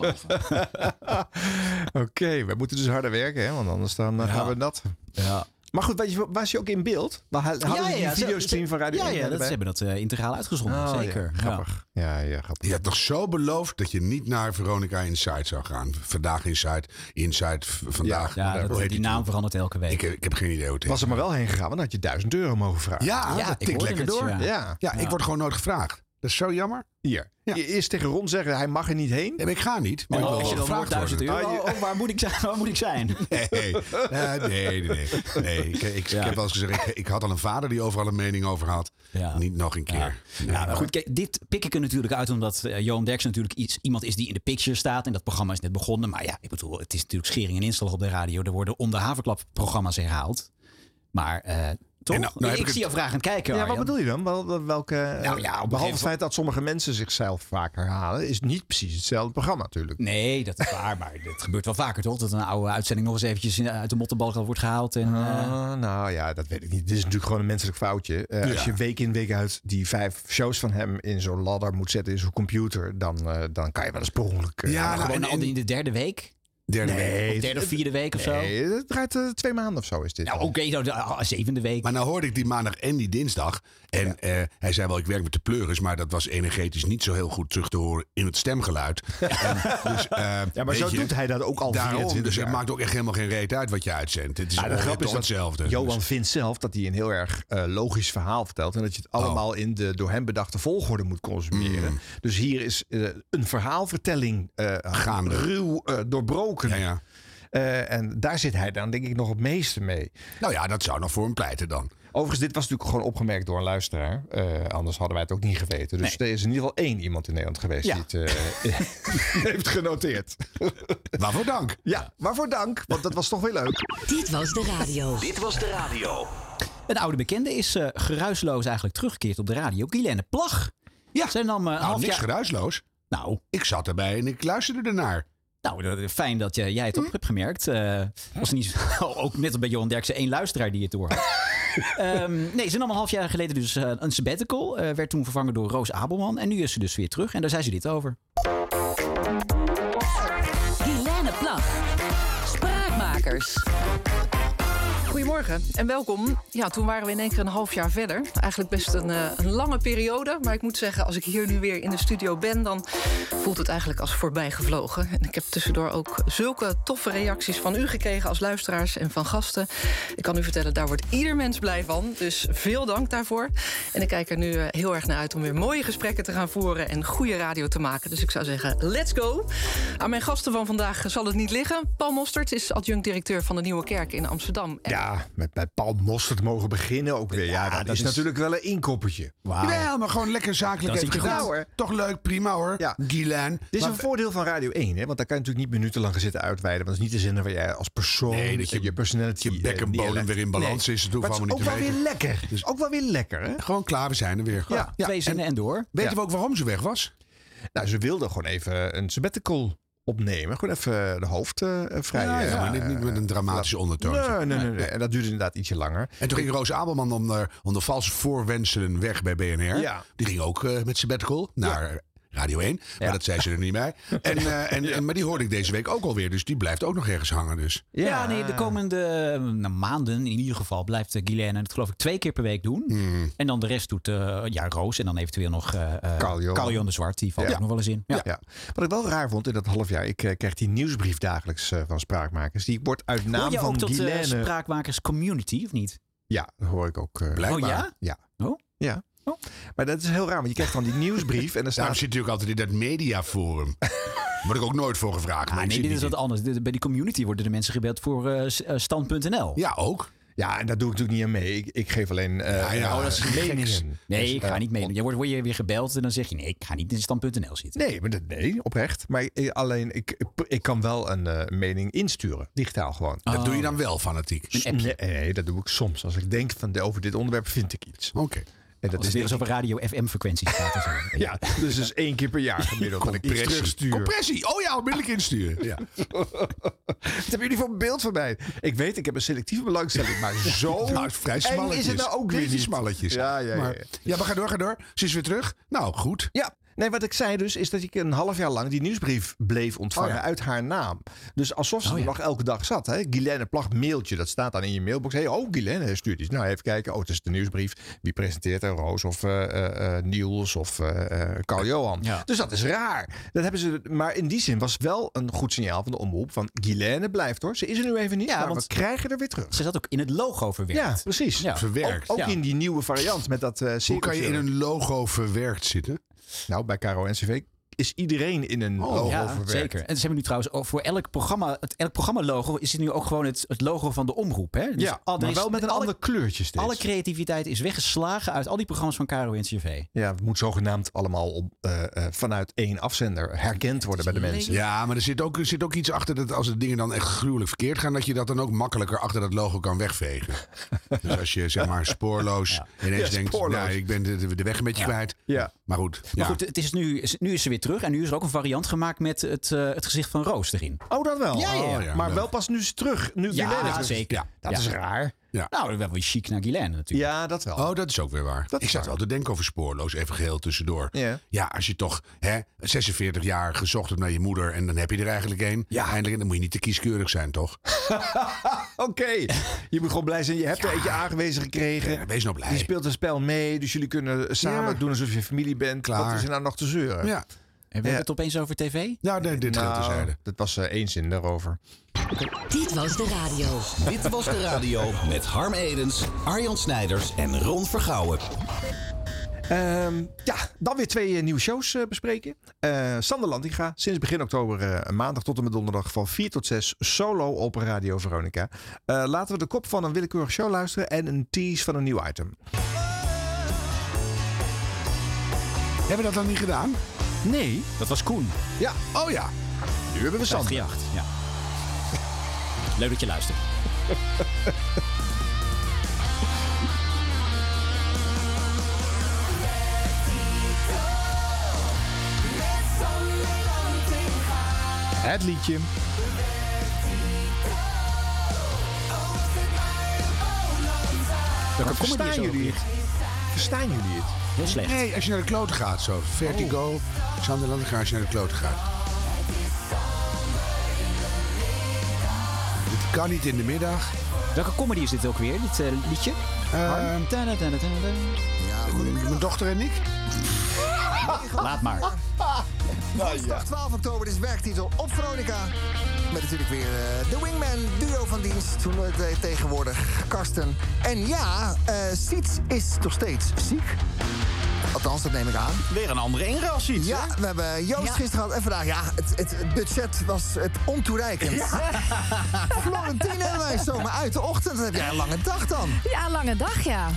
Oké, we moeten dus harder werken, hè? Want anders dan eh, gaan we dat. Ja. Maar goed, weet je, was je ook in beeld? Hadden Ja, die ja, ja, videostream van Radio ja, 1 ja, dat, ze hebben dat eh, integraal uitgezonden, Oh, ja, zeker. grappig. Ja, ja, grappig. Je hebt toch zo beloofd dat je niet naar Veronica Inside zou gaan. Vandaag Inside, Inside, vandaag. Ja, Hoe dat, heet die naam verandert elke week. Ik, ik heb geen idee hoe het Was er maar wel heen gegaan, want dan had je 1000 euro mogen vragen. Ja, dat tikt lekker door. Ja. Ja. Ja. ik word gewoon nooit gevraagd. Dat is zo jammer. Hier. Eerst tegen Ron zeggen, hij mag er niet heen. Nee, maar ik ga niet. Maar ik wil Oh, wel 1000 worden. euro. Je- Oh, waar moet ik zijn? Waar moet ik zijn? [LAUGHS] Nee, [LAUGHS] nee, nee. nee, nee. Ik, ik, ik heb wel eens gezegd, ik, ik had al een vader die overal een mening over had. Niet nog een keer. Nee, Ja, maar goed, kijk, dit pik ik er natuurlijk uit omdat eh, Johan Derksen natuurlijk iets, iemand is die in de picture staat. En dat programma is net begonnen. Maar ja, ik bedoel, het is natuurlijk schering en inslag op de radio. Er worden om de haverklap programma's herhaald. Maar eh, toch? En nou- nou ik ik zie jou vragend kijken, Ja, wat bedoel je dan? Wel, wel- welke, Nou ja, behalve het feit dat sommige mensen zichzelf vaak herhalen, is niet precies hetzelfde programma natuurlijk. Nee, dat is waar. Maar [LAUGHS] het gebeurt wel vaker, toch? Dat een oude uitzending nog eens eventjes uit de mottenbalk wordt gehaald. En, eh, Ah, nou ja, dat weet ik niet. Dit is natuurlijk gewoon een menselijk foutje. Eh, Als je week in week uit die vijf shows van hem in zo'n ladder moet zetten in zo'n computer, dan, eh, dan kan je wel eens per ongeluk. eh, ja, ja, gewoon al in de derde week. Derde Nee, Of derde of vierde week of zo. Nee, het draait eh, twee maanden of zo is dit. Nou, oké, nou, de ah, zevende week. Maar nou hoorde ik die maandag en die dinsdag. En eh, hij zei wel, ik werk met de pleuris. Maar dat was energetisch niet zo heel goed terug te horen in het stemgeluid. [LAUGHS] En dus, eh, Ja, maar zo je, doet hij dat ook al Daarom, 24 dus jaar. het maakt ook echt helemaal geen reet uit wat je uitzendt. Het is Ja, de grap is hetzelfde. Johan Dus- vindt zelf dat hij een heel erg eh, logisch verhaal vertelt. En dat je het Oh. allemaal in de door hem bedachte volgorde moet consumeren. Mm. Dus hier is een verhaalvertelling eh Gaande. ruw eh, Ja, ja. Eh, en daar zit hij dan denk ik nog het meeste mee. Nou ja, dat zou nog voor hem pleiten dan. Overigens, dit was natuurlijk gewoon opgemerkt door een luisteraar. Eh, anders hadden wij het ook niet geweten. Dus er is in ieder geval één iemand in Nederland geweest Ja. die het eh, [LAUGHS] heeft genoteerd. Waarvoor dank. Ja, waarvoor dank. Want dat was toch weer leuk. Dit was de radio. Dit was de radio. Een oude bekende is eh, geruisloos eigenlijk teruggekeerd op de radio. Guilaine Plag. Ja. Zij nam Nou, half niks jaar... geruisloos. Nou, Ik zat erbij en ik luisterde ernaar. Nou, fijn dat je, jij het Hm? op hebt gemerkt. Eh was er niet, [LAUGHS] ook net als bij Johan Derksen één luisteraar die het door had. [LAUGHS] Ehm, nee, ze nam een half jaar geleden dus eh, een sabbatical. eh, werd toen vervangen door Roos Abelman. En nu is ze dus weer terug. En daar zei ze dit over. Guilaine Plag. Spraakmakers. Goedemorgen en welkom. Ja, toen waren we in één keer een half jaar verder. Eigenlijk best een, eh, een lange periode. Maar ik moet zeggen, als ik hier nu weer in de studio ben... dan voelt het eigenlijk als voorbij gevlogen. En ik heb tussendoor ook zulke toffe reacties van u gekregen... als luisteraars en van gasten. Ik kan u vertellen, daar wordt ieder mens blij van. Dus veel dank daarvoor. En ik kijk er nu eh, heel erg naar uit om weer mooie gesprekken te gaan voeren... en goede radio te maken. Dus ik zou zeggen, let's go. Aan mijn gasten van vandaag zal het niet liggen. Paul Mostert is adjunct-directeur van de Nieuwe Kerk in Amsterdam. En Ja, met, met Paul Mostert mogen beginnen ook weer. Ja, dat, dat is, is- natuurlijk wel een inkoppertje. Ja, maar gewoon lekker zakelijk je gedaan. goed, hoor. Toch leuk, prima hoor. Ja. Guylaine. Dit is Maar- een voordeel van Radio 1, hè? want daar kan je natuurlijk niet minutenlang gaan zitten uitweiden. Want dat is niet de zin waar jij als persoon Nee, dat je- je personality je bek en bodem neerlegt. weer in balans is, dat Maar het allemaal is ook niet wel weer lekker. Dus ook wel weer lekker, hè? Gewoon klaar, we zijn er weer. Ja, Twee zinnen en door. Weten Ja. we ook waarom ze weg was? Nou, ze wilde gewoon even een sabbatical opnemen. Gewoon even de hoofd eh, vrij. Ja, ja, eh, maar niet, niet met een dramatische ondertoon. Nee, nee, nee, nee. En dat duurde inderdaad ietsje langer. En toen ging Roos Abelman onder, onder valse voorwenselen weg bij BNR. Ja. Die ging ook eh, met sabbatical naar Radio 1. Maar dat zei ze er niet bij. [LAUGHS] En, eh, en, en, maar die hoorde ik deze week ook alweer. Dus die blijft ook nog ergens hangen. Dus. Ja, nee, de komende eh, nou, maanden in ieder geval blijft uh, Guilaine het geloof ik twee keer per week doen. Hmm. En dan de rest doet eh, ja, Roos en dan eventueel nog eh eh, Carl-Johan. Carl-Johan de Zwart. Die valt Ja. ook nog wel eens in. Ja. Ja. Wat ik wel raar vond in dat half jaar, ik eh, krijg die nieuwsbrief dagelijks eh, van Spraakmakers. Die wordt uit naam van ook tot de Guilaine... spraakmakers community, of niet? Ja, dat hoor ik ook. eh, Blijkbaar. Oh ja? Ja. Oh? Ja. Maar dat is heel raar, want je krijgt dan die nieuwsbrief en er [LAUGHS] Daarom staat... zit hij ook altijd in dat mediaforum. [LAUGHS] Word ik ook nooit voor gevraagd. Ah, nee, zit dit is wat anders. Bij die community worden de mensen gebeld voor eh, eh, stand.nl. Ja, ook. Ja, en daar doe ik natuurlijk niet aan mee. Ik, ik geef alleen eh Ja, ja, oh, dat is meningen. geks. Nee, Dus, ik ga niet mee. Je wordt, word je weer gebeld en dan zeg je nee, ik ga niet in stand.nl zitten. Nee, maar dat, nee, oprecht. Maar alleen, ik, ik kan wel een eh, mening insturen. Digitaal gewoon. Dat doe je dan wel fanatiek. Nee, nee, dat doe ik soms. Als ik denk van de, over dit onderwerp vind ik iets. Oké. En dat het weer eens over radio FM-frequenties gaat. en. [LAUGHS] Ja, dus dus één keer per jaar gemiddeld. Compressie. terugstuur. Compressie. Oh ja, onmiddellijk insturen. Ja. [LAUGHS] Wat hebben jullie voor een beeld van mij? Ik weet, ik heb een selectieve belangstelling, maar [LAUGHS] zo Nou, vrij smalletjes. is het nou ook weer niet. smalletjes. Ja, ja, ja. Maar, ja. ja, maar ga door, ga door. Ze is weer terug. Nou, goed. Ja, nee, wat ik zei dus, is dat ik een half jaar lang die nieuwsbrief bleef ontvangen Oh ja. uit haar naam. Dus alsof ze Oh ja. nog elke dag zat. Hè? Guylaine Plag mailtje, dat staat dan in je mailbox. Hey, oh, Guylaine stuurt iets. Nou, even kijken. Oh, het is de nieuwsbrief. Wie presenteert er? Roos of eh, Niels of Carl Johan. Ja. Dus dat is raar. Dat hebben ze, maar in die zin was wel een goed signaal van de omroep. Van Guylaine blijft hoor. Ze is er nu even niet, Ja, maar want- we krijgen er weer terug. Ze zat ook in het logo verwerkt. Ja, precies. Verwerkt. Ook, in die nieuwe variant met dat Hoe kan je in een logo verwerkt zitten? Nou, bij Caro NCV is iedereen in een logo ja, verwerkt. zeker. En ze hebben nu trouwens ook voor elk programma, het, elk programma-logo is het nu ook gewoon het, het logo van de omroep. Hè? Dus ja, al- maar is- wel met een alle, ander kleurtje steeds. Alle creativiteit is weggeslagen uit al die programma's van Caro en CV. Ja, het moet zogenaamd allemaal op, eh, eh, vanuit één afzender herkend worden bij de mensen. Ja, maar er zit ook, er zit ook iets achter dat als de dingen dan echt gruwelijk verkeerd gaan, dat je dat dan ook makkelijker achter dat logo kan wegvegen. [LAUGHS] dus als je zeg maar spoorloos ineens Ja, denkt, spoorloos. nou, ik ben de, weg een beetje kwijt. Ja. Maar goed. Maar ja. goed, het is nu, is- nu is ze weer terug en nu is er ook een variant gemaakt met het, eh, het gezicht van Roos erin. Oh, dat wel. Ja, ja, ja. Oh, ja, maar wel pas nu is terug. Nu Ja, Guilaine terug is. zeker. Ja, dat Ja. is raar. Ja. Nou, wel weer chic naar Guylaine natuurlijk. Ja, dat wel. Oh, dat is ook weer waar. Dat ik zat wel te denken over spoorloos, even geheel tussendoor. Ja. Ja, als je toch hè, 46 jaar gezocht hebt naar je moeder en dan heb je er eigenlijk één. Ja. Eindelijk, dan moet je niet te kieskeurig zijn, toch? [LAUGHS] Oké. Je moet gewoon blij zijn. Je hebt er eentje aangewezen gekregen. Ja, wees nou blij. Die speelt een spel mee. Dus jullie kunnen samen Ja. doen alsof je familie bent. Klaar. Wat is er nou nog te zeuren? Ja. Hebben we Ja. het opeens over tv? Nou, nee, dit geldt Nou, terzijde. dat was eh, één zin daarover. Dit was de radio. Dit was de radio met Harm Edens, Arjan Snijders en Ron Vergouwen. Ehm, ja, dan weer twee eh, nieuwe shows eh, bespreken. Eh Sander Lantinga, sinds begin oktober eh, maandag tot en met donderdag van 4 tot 6 solo op Radio Veronica. Eh, laten we de kop van een willekeurige show luisteren en een tease van een nieuw item. Hebben we dat dan niet gedaan? Nee. Dat was Koen. Ja. Oh ja. Nu hebben we Sander. Gejaagd, ja. Leuk dat je luistert. Het liedje. Comedy Verstaan er jullie het? Verstaan jullie het? Heel slecht. Nee, als je naar de kloten gaat zo. Vertigo. Sander Landegaard als je naar de kloten gaat. Het kan niet in de middag. Welke comedy is dit ook weer, dit eh, liedje? Ehm, mijn dochter en ik. Laat maar. Woensdag 12 oktober is werktitel op Veronica. Met natuurlijk weer eh, de Wingman duo van dienst. Toen eh, tegenwoordig Karsten. En ja, eh Siets is nog steeds ziek. Althans, dat neem ik aan. Weer een andere inruilsiet. Ja, we hebben Joost gisteren gehad en vandaag. Ja, het, het, het budget was het ontoereikend. [LAUGHS] Florentine en wij zomaar uit de ochtend. Dan heb jij een lange dag dan. Ja, een lange dag, ja.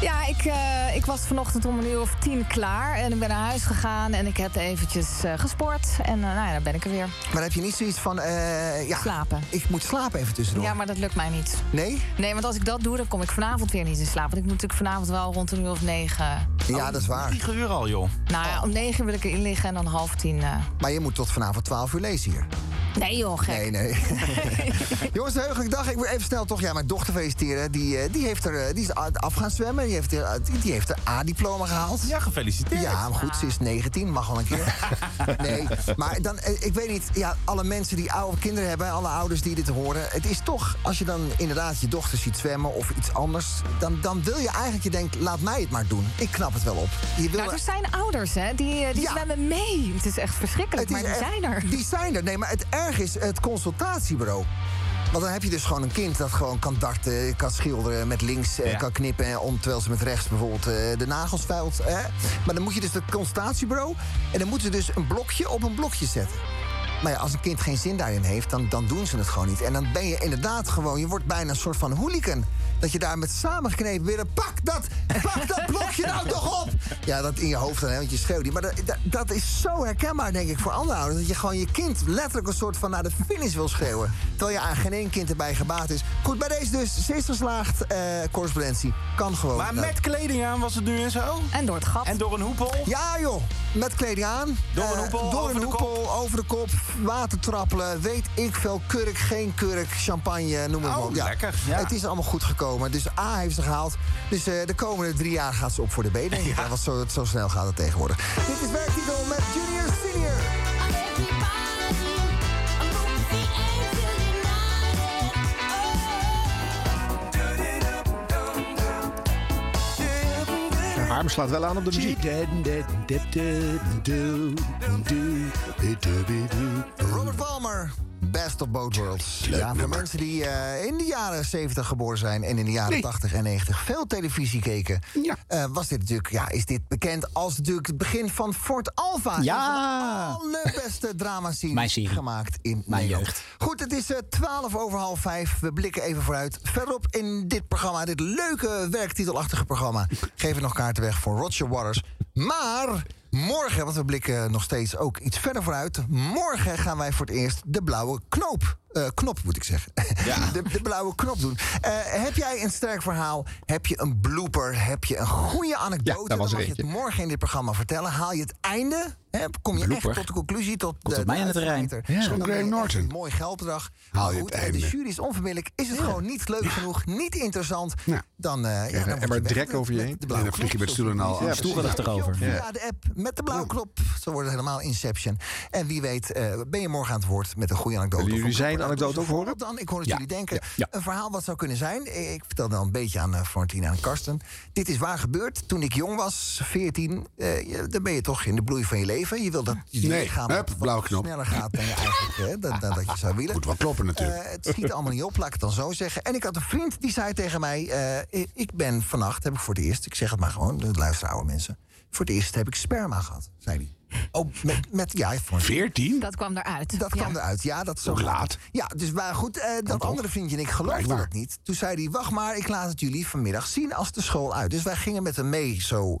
Ja, ik, eh, ik was vanochtend om een uur of tien klaar. En ik ben naar huis gegaan en ik heb eventjes eh, gesport. En eh, nou ja, dan ben ik er weer. Maar heb je niet zoiets van... eh, ja, Slapen. Ik moet slapen even tussendoor. Ja, maar dat lukt mij niet. Nee? Nee, want als ik dat doe, dan kom ik vanavond weer niet in slaap. Want ik moet natuurlijk vanavond wel rond een uur of negen... Ja, dat is waar. 9 uur al, joh. Nou ja, om negen wil ik erin liggen en dan half tien... eh, Maar je moet tot vanavond 12 uur lezen hier. Nee joh, gek. Nee, nee. [LAUGHS] Jongens, een heugelijke dag. Ik wil even snel toch ja, mijn dochter feliciteren. Die, eh, die, heeft er, eh, die is af gaan zwemmen. Die heeft, er, die, heeft een A-diploma gehaald. Ja, gefeliciteerd. Ja, maar goed, ze is 19, mag wel een keer. [LAUGHS] Nee, maar dan, ik weet niet, ja, alle mensen die oude kinderen hebben, alle ouders die dit horen. Het is toch, als je dan inderdaad je dochter ziet zwemmen of iets anders, dan, dan wil je eigenlijk, je denkt, laat mij het maar doen. Ik knap het wel op. Je wil Nou, er zijn ouders, hè, die, eh, die Ja. zwemmen mee. Het is echt verschrikkelijk, Het maar die echt- zijn er. Die zijn er. Nee, maar het erg is het consultatiebureau. Want dan heb je dus gewoon een kind dat gewoon kan darten, kan schilderen, met links eh, Ja. kan knippen, om, terwijl ze met rechts bijvoorbeeld eh, de nagels vuilt. Hè? Maar dan moet je dus het consultatiebureau en dan moeten ze dus een blokje op een blokje zetten. Maar ja, als een kind geen zin daarin heeft, dan, dan doen ze het gewoon niet. En dan ben je inderdaad gewoon, je wordt bijna een soort van hooligan. Dat je daar met samengeknepen weer pak dat, pak dat blokje nou toch op! Ja, dat in je hoofd dan, hè, want je schreeuwt niet. Maar dat, dat, dat is zo herkenbaar, denk ik, voor andere ouders. Dat je gewoon je kind letterlijk een soort van naar de finish wil schreeuwen. Terwijl je aan geen één kind erbij gebaat is. Goed, bij deze dus, ze is geslaagd, eh, correspondentie. Kan gewoon. Maar Nou, met kleding aan was het nu en zo? En door het gat. En door een hoepel? Ja, joh. Met kleding aan. Door een Eh, hoepel, door over een de hoepel, over de kop. Water trappelen. Weet ik veel. Kurk, geen kurk. Champagne, noem het maar op. Oh, lekker, ja. Het is allemaal goed gekomen. Dus A heeft ze gehaald. Dus eh, de komende drie jaar gaat ze op voor de B, denk ik. Want zo, zo snel gaat het tegenwoordig. Dit is werktitel met Junior. Harm slaat wel aan op de muziek. Robert Palmer. Best of both worlds. ja, voor mensen die eh, in de jaren 70 geboren zijn en in de jaren 80 en 90 veel televisie keken, eh, was dit natuurlijk, ja, is dit bekend als natuurlijk het begin van Fort Alpha. Ja. De allerbeste [LAUGHS] Mijn serie. gemaakt in Mijn Nederland. jeugd. Goed, het is eh, 12 over half 5. We blikken even vooruit. Verderop in dit programma, dit leuke werktitelachtige programma, [LAUGHS] geven we nog kaarten weg voor Roger Waters. Maar morgen, want we blikken nog steeds ook iets verder vooruit. Morgen gaan wij voor het eerst de blauwe knoop. Eh, knop moet ik zeggen. [LAUGHS] de, de blauwe knop doen. Eh, heb jij een sterk verhaal? Heb je een blooper? Heb je een goede anekdote? was Dan mag je het morgen in dit programma vertellen. Haal je het einde? Hè, kom je Blooper. echt tot de conclusie? Tot Komt de, mij aan het terrein. Ja. Graham Norton. Een mooi geldbedrag. Haal je goed, het eh, De einde. jury is onvermiddelijk. Is het gewoon niet leuk genoeg, niet interessant... dan, eh ja, dan en word maar drek over je met heen. de En blauwe dan vlieg je knop, met stoelen al die af. zien. Stoel ligt erover. Via de app met de blauwe knop. Zo wordt het helemaal Inception. En wie weet eh, ben je morgen aan het woord met een goede anekdote. Jullie zijn blooper. anekdote ook horen? Dan, ik hoor het Ja. jullie denken. Ja. Een verhaal wat zou kunnen zijn. Ik vertelde al een beetje aan uh, Florentina en Karsten. Dit is waar gebeurd. Toen ik jong was, 14, eh, je- dan ben je toch in de bloei van je leven. Je wil dat je Nee, lichaam hup, wat sneller gaat dan je eigenlijk hè, dan, dan dat je zou willen. Moet wel kloppen natuurlijk. Eh, het schiet allemaal niet op, laat ik het dan zo zeggen. En ik had een vriend die zei tegen mij... eh, ik- ben vannacht, heb ik voor het eerst... ik zeg het maar gewoon, luisteren oude mensen... voor het eerst heb ik sperma gehad, zei hij. Oh, met, met ja, voor 14? Dat kwam eruit. dat kwam eruit, ja. Dat is zo laat? Ja, dus maar goed, eh, dat andere vriendje en ik geloofde dat niet. Toen zei hij, wacht maar, ik laat het jullie vanmiddag zien als de school uit. Dus wij gingen met hem mee zo...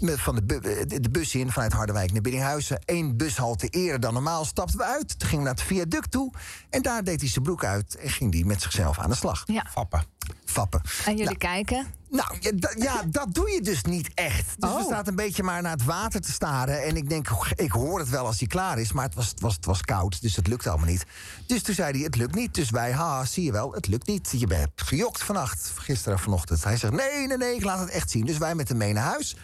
Met, van de, bu- eh, de, bus in vanuit Harderwijk naar Biddinghuizen. Eén bushalte eerder dan normaal stapten we uit. Toen gingen we naar het viaduct toe. En daar deed hij zijn broek uit en ging hij met zichzelf aan de slag. Ja. Fappen. Fappen. En jullie Nou, kijken. Nou, ja, da- ja, dat doe je dus niet echt. Dus Oh. we staat een beetje maar naar het water te staren. En ik denk, ik hoor het wel als hij klaar is. Maar het was, het was, het was koud, dus het lukt allemaal niet. Dus toen zei hij, het lukt niet. Dus wij, haha, zie je wel, het lukt niet. Je bent gejokt vannacht, gisteren vanochtend. Hij zegt, nee, nee, nee, ik laat het echt zien. Dus wij met hem mee naar huis.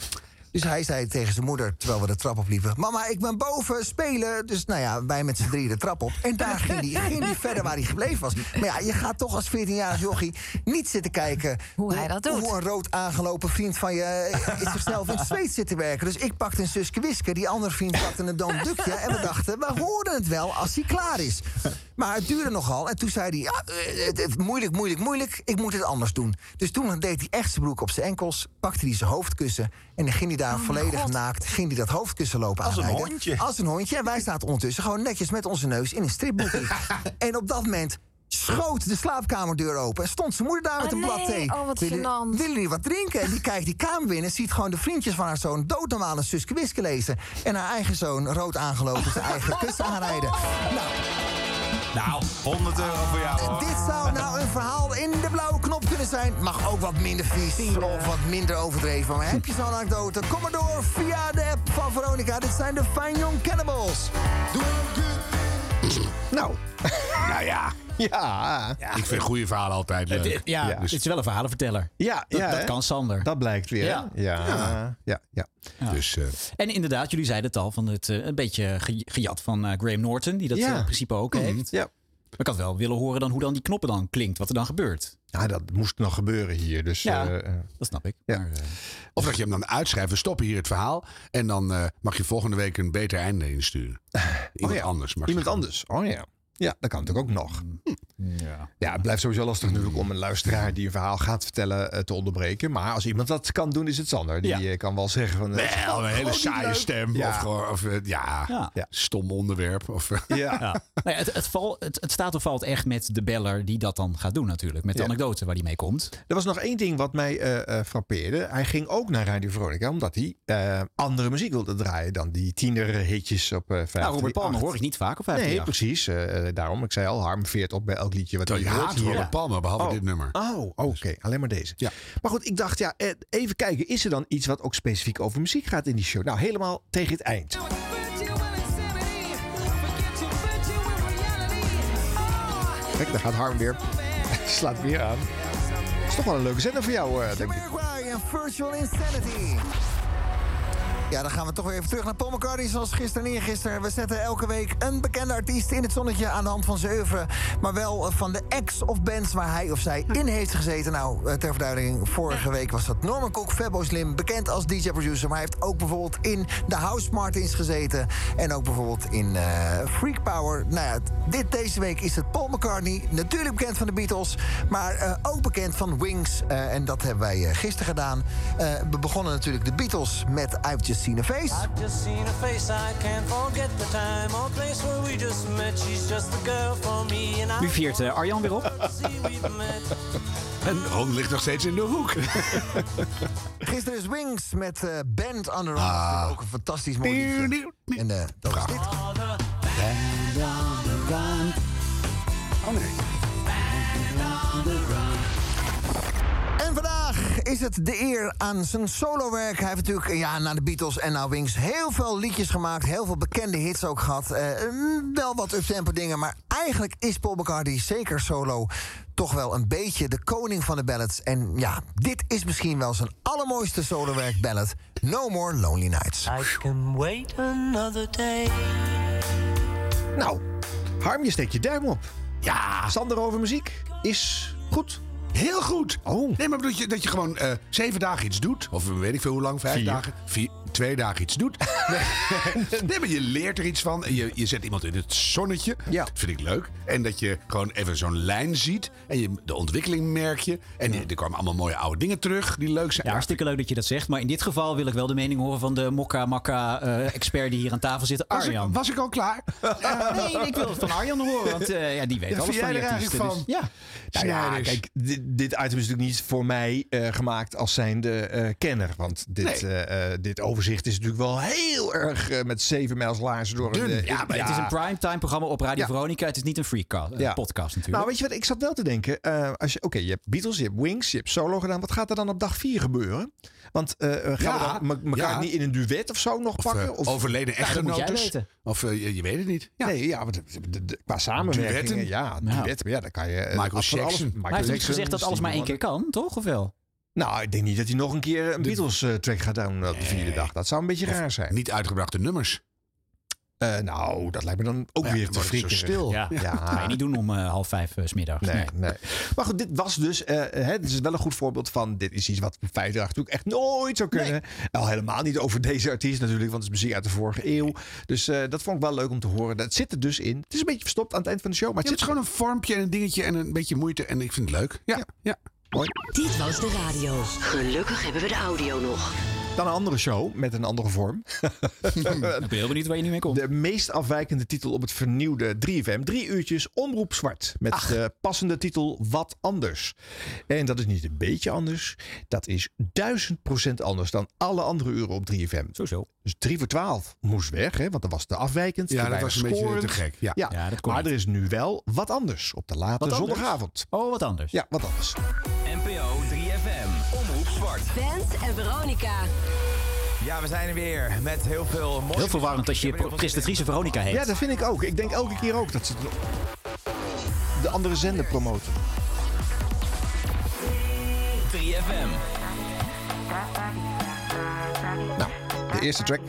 Dus hij zei tegen zijn moeder, terwijl we de trap opliepen... Mama, ik ben boven spelen. Dus nou ja, wij met z'n drieën de trap op. En daar ging hij ging die verder waar hij gebleven was. Maar ja, je gaat toch als 14-jarig jochie niet zitten kijken... Hoe hij dat doet. Hoe een rood aangelopen vriend van je eh, is zichzelf in het zweet zitten werken. Dus ik pakte een Suske Wiske, die andere vriend pakte een Don Dukje... en we dachten, we horen het wel als hij klaar is. Maar het duurde nogal en toen zei hij... Ja, eh, het, het- moeilijk, moeilijk, moeilijk, ik moet het anders doen. Dus toen deed hij echt zijn broek op zijn enkels... pakte hij zijn hoofdkussen en dan ging hij daar volledig naakt... ging hij dat hoofdkussen lopen Als een aanrijden. hondje. Als een hondje. En wij zaten ondertussen gewoon netjes met onze neus in een stripboekje. [LAUGHS] en op dat moment schoot de slaapkamerdeur open. En stond zijn moeder daar met Oh, een blad nee. thee. Oh, wat willen, gênant. willen jullie wat drinken? En die kijkt die kamer binnen. Ziet gewoon de vriendjes van haar zoon doodnormaal een Suske Wiske lezen. En haar eigen zoon rood aangelopen zijn eigen [LAUGHS] kussen aanrijden. Nou, Nou, 100 euro voor jou. hoor. dit zou nou een verhaal in de blauwe knop kunnen zijn. Mag ook wat minder vies of wat minder overdreven. Maar heb je zo'n anekdote? Kom maar door via de app van Veronica. Dit zijn de Fine Young Cannibals. Doe Nou, [LAUGHS] Nou ja, [LAUGHS] ja. ik vind goede verhalen altijd leuk. Het- ja, Ja. het is wel een verhalenverteller. Ja, Dat, ja, dat hè? kan Sander. Dat blijkt weer. Ja. Ja. Ja. Ja. ja. Dus eh, En inderdaad, jullie zeiden het al, van het, eh, een beetje ge- gejat van eh, Graham Norton, die dat Ja. in principe ook heeft. Ja. Maar ik had wel willen horen dan hoe dan die knoppen dan klinkt, wat er dan gebeurt. Ja, dat moest nog gebeuren hier. Dus, Ja. eh, eh, Dat snap ik. Ja. Maar, eh, of dat je hem dan uitschrijft. We stoppen hier het verhaal. En dan eh, mag je volgende week een beter einde insturen. [LAUGHS] Iemand oh ja. anders. Mag Iemand anders. Oh ja. Ja, dat kan natuurlijk ook nog. Ja. Ja, het blijft sowieso lastig natuurlijk om een luisteraar die een verhaal gaat vertellen eh, te onderbreken. Maar als iemand dat kan doen, is het Sander. Die eh, kan wel zeggen van... eh, Wel, een hele gewoon niet saaie stem. Ja. Of, gewoon, of ja, Ja. stom onderwerp. Of, Ja. Nou [LAUGHS] ja, het, het, val, het, het staat of valt echt met de beller die dat dan gaat doen natuurlijk. Met de Ja. anekdote waar die mee komt. Er was nog één ding wat mij eh, eh, frappeerde. Hij ging ook naar Radio Veronica omdat hij eh, andere muziek wilde draaien dan die tienerhitjes op eh 538. Nou, Robert Palmer hoor ik niet vaak op Nee, 538. precies. daarom, ik zei al, Harm veert op bij elk liedje wat je hoort haat hier. Palmer, behalve Oh. dit nummer. Oh, oké. Alleen maar deze. Ja. Maar goed, ik dacht, ja, eh, even kijken. Is er dan iets wat ook specifiek over muziek gaat in die show? Nou, helemaal tegen het eind. Kijk, daar gaat Harm weer. [LAUGHS] Slaat weer aan. is toch wel een leuke zender voor jou, eh, denk ik. Virtual Insanity. Ja, dan gaan we toch weer even terug naar Paul McCartney zoals gisteren en eergisteren. We zetten elke week een bekende artiest in het zonnetje aan de hand van zijn oeuvre. Maar wel eh, van de ex of bands waar hij of zij in heeft gezeten. Nou, eh, ter verduidelijking, vorige week was dat Norman Cook, Fabo Slim, bekend als DJ-producer. Maar hij heeft ook bijvoorbeeld in de House Martins gezeten. En ook bijvoorbeeld in eh, Freak Power. Nou ja, dit, deze week is het Paul McCartney. Natuurlijk bekend van de Beatles, maar ook bekend van Wings. En dat hebben wij gisteren gedaan. We begonnen natuurlijk de Beatles met I've Just Seen a Face. I've just seen her face, I can't forget the time or place where we just met. She's just the girl for me and I Nu viert eh, Arjan weer op. [LAUGHS] En Ron ligt nog steeds in de hoek. [LAUGHS] Gisteren is Wings met eh, Band on the Run. Ah. Ook een fantastisch mooi liedje. En eh, dat is dit. Oh nee. En vandaag is het de eer aan zijn solowerk. Hij heeft natuurlijk ja, na de Beatles en na Wings heel veel liedjes gemaakt. Heel veel bekende hits ook gehad. Eh, mm, wel wat uptempo dingen. Maar eigenlijk is Paul McCartney zeker solo toch wel een beetje de koning van de ballads. En ja, dit is misschien wel zijn allermooiste solowerk ballad. No More Lonely Nights. I can wait another day. Nou, Harm, je steekt je duim op. Ja. Sander over muziek is goed. Heel goed. Oh. Nee, maar dat je, dat je gewoon eh, zeven dagen iets doet. Of weet ik veel hoe lang, vijf Vier. dagen. Vier, twee dagen iets doet. [LAUGHS] Nee, maar je leert er iets van. En je, je zet iemand in het zonnetje. Ja. Dat vind ik leuk. En dat je gewoon even zo'n lijn ziet. En je, de ontwikkeling merk je. En er kwamen allemaal mooie oude dingen terug die leuk zijn. Ja, hartstikke leuk dat je dat zegt. Maar in dit geval wil ik wel de mening horen van de Mokka Makka eh, expert die hier aan tafel zit, was, ik, Arjan. was ik al klaar? nee, ik wil het van Arjan horen, want eh, ja, die weet Ja, alles van die er artiesten. dus- ja. Nou ja, kijk, dit, dit item is natuurlijk niet voor mij eh, gemaakt als zijnde eh kenner. Want dit, Nee. eh, eh, dit overzicht is natuurlijk wel heel erg eh, met zeven mijls laarzen door. Dun. een, eh, Ja, maar het is een primetime programma op Radio Ja. Veronica. Het is niet een freakcast, Ja. podcast natuurlijk. Nou, weet je wat? Ik zat wel te denken. eh, als je, Oké, je hebt Beatles, je hebt Wings, je hebt solo gedaan. Wat gaat er dan op dag 4 gebeuren? Want eh, eh, gaan Ja, we elkaar ja. niet in een duet of zo nog Of, pakken? eh, Of, overleden weten. Of eh, je, je weet het niet. Ja. Nee, ja, want de- de- de- qua samenwerkingen, Duetten? ja, Ja. duetten, maar ja, dan kan je... eh, Michael Jackson. Michael maar hij heeft gezegd dat alles maar één keer kan, toch? Of wel? Nou, ik denk niet dat hij nog een keer een Beatles-track gaat doen op de vierde dag. Dat zou een beetje raar zijn. Niet uitgebrachte nummers. Eh, nou, dat lijkt me dan ook Ja, weer dan te wordt het zo frikkerig. stil. Ja, Ja. dat ga je niet doen om eh, half vijf eh, 's middags. Nee, nee. Maar goed, dit was dus. eh hè, dit is wel een goed voorbeeld van. Dit is iets wat in feite natuurlijk echt nooit zou kunnen. Al helemaal niet over deze artiest natuurlijk, want het is muziek uit de vorige eeuw. Dus eh, dat vond ik wel leuk om te horen. Dat zit er dus in. Het is een beetje verstopt aan het eind van de show, maar Het het is zit gewoon een vormpje en een dingetje en een beetje moeite. En ik vind het leuk. Ja, ja. Dit was de radio. Gelukkig hebben we de audio nog. Dan een andere show met een andere vorm. Ik ben heel benieuwd waar je nu mee komt. De meest afwijkende titel op het vernieuwde 3FM. Drie uurtjes Omroep Zwart. Met de passende titel Wat Anders. En dat is niet een beetje anders. Dat is duizend procent anders dan alle andere uren op 3FM. Zo zo. Dus 3 voor 12 moest weg, hè, want dat was te afwijkend. Ja, dat was een beetje te gek, ja. Ja, dat kon maar niet. er is nu wel wat anders op de late Wat anders? zondagavond. Oh, wat anders. Ja, wat anders. NPO 3FM. Omroep Zwart. En Veronica. Ja, we zijn er weer met heel veel mooie... Heel verwarrend als je presentatrice Veronica heet. Ja, dat vind ik ook. Ik denk elke keer ook dat ze de andere zender promoten. 3FM. Nou, de eerste track.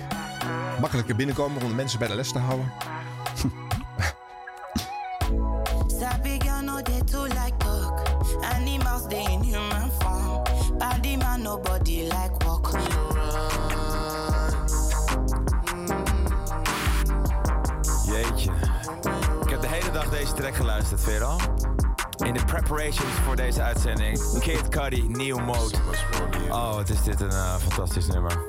Makkelijker binnenkomen om de mensen bij de les te houden. Sabi girl no dey too like talk. Animals dey in human form. Body man nobody like walk. Jeetje. Ik heb de hele dag deze track geluisterd, Vero. In de preparations voor deze uitzending. Kid Cudi, New Mode. Oh, wat is dit een eh, fantastisch nummer.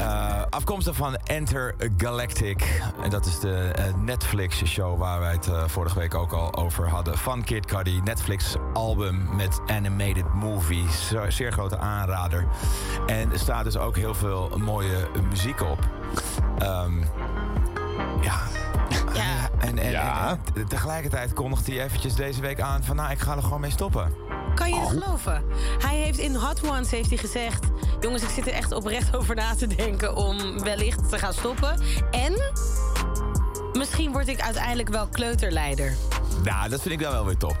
Eh, afkomstig van Enter Galactic. En dat is de eh, Netflix-show waar wij het eh, vorige week ook al over hadden. Van Kid Cudi. Netflix-album met animated movie. Zeer grote aanrader. En er staat dus ook heel veel mooie muziek op. Ehm, ja. En, en, en, en tegelijkertijd kondigt hij eventjes deze week aan van... nou, ik ga er gewoon mee stoppen. Kan je Oh. het geloven? Hij heeft in Hot Ones heeft hij gezegd... jongens, ik zit er echt oprecht over na te denken... om wellicht te gaan stoppen. En misschien word ik uiteindelijk wel kleuterleider. Nou, dat vind ik dan wel weer top.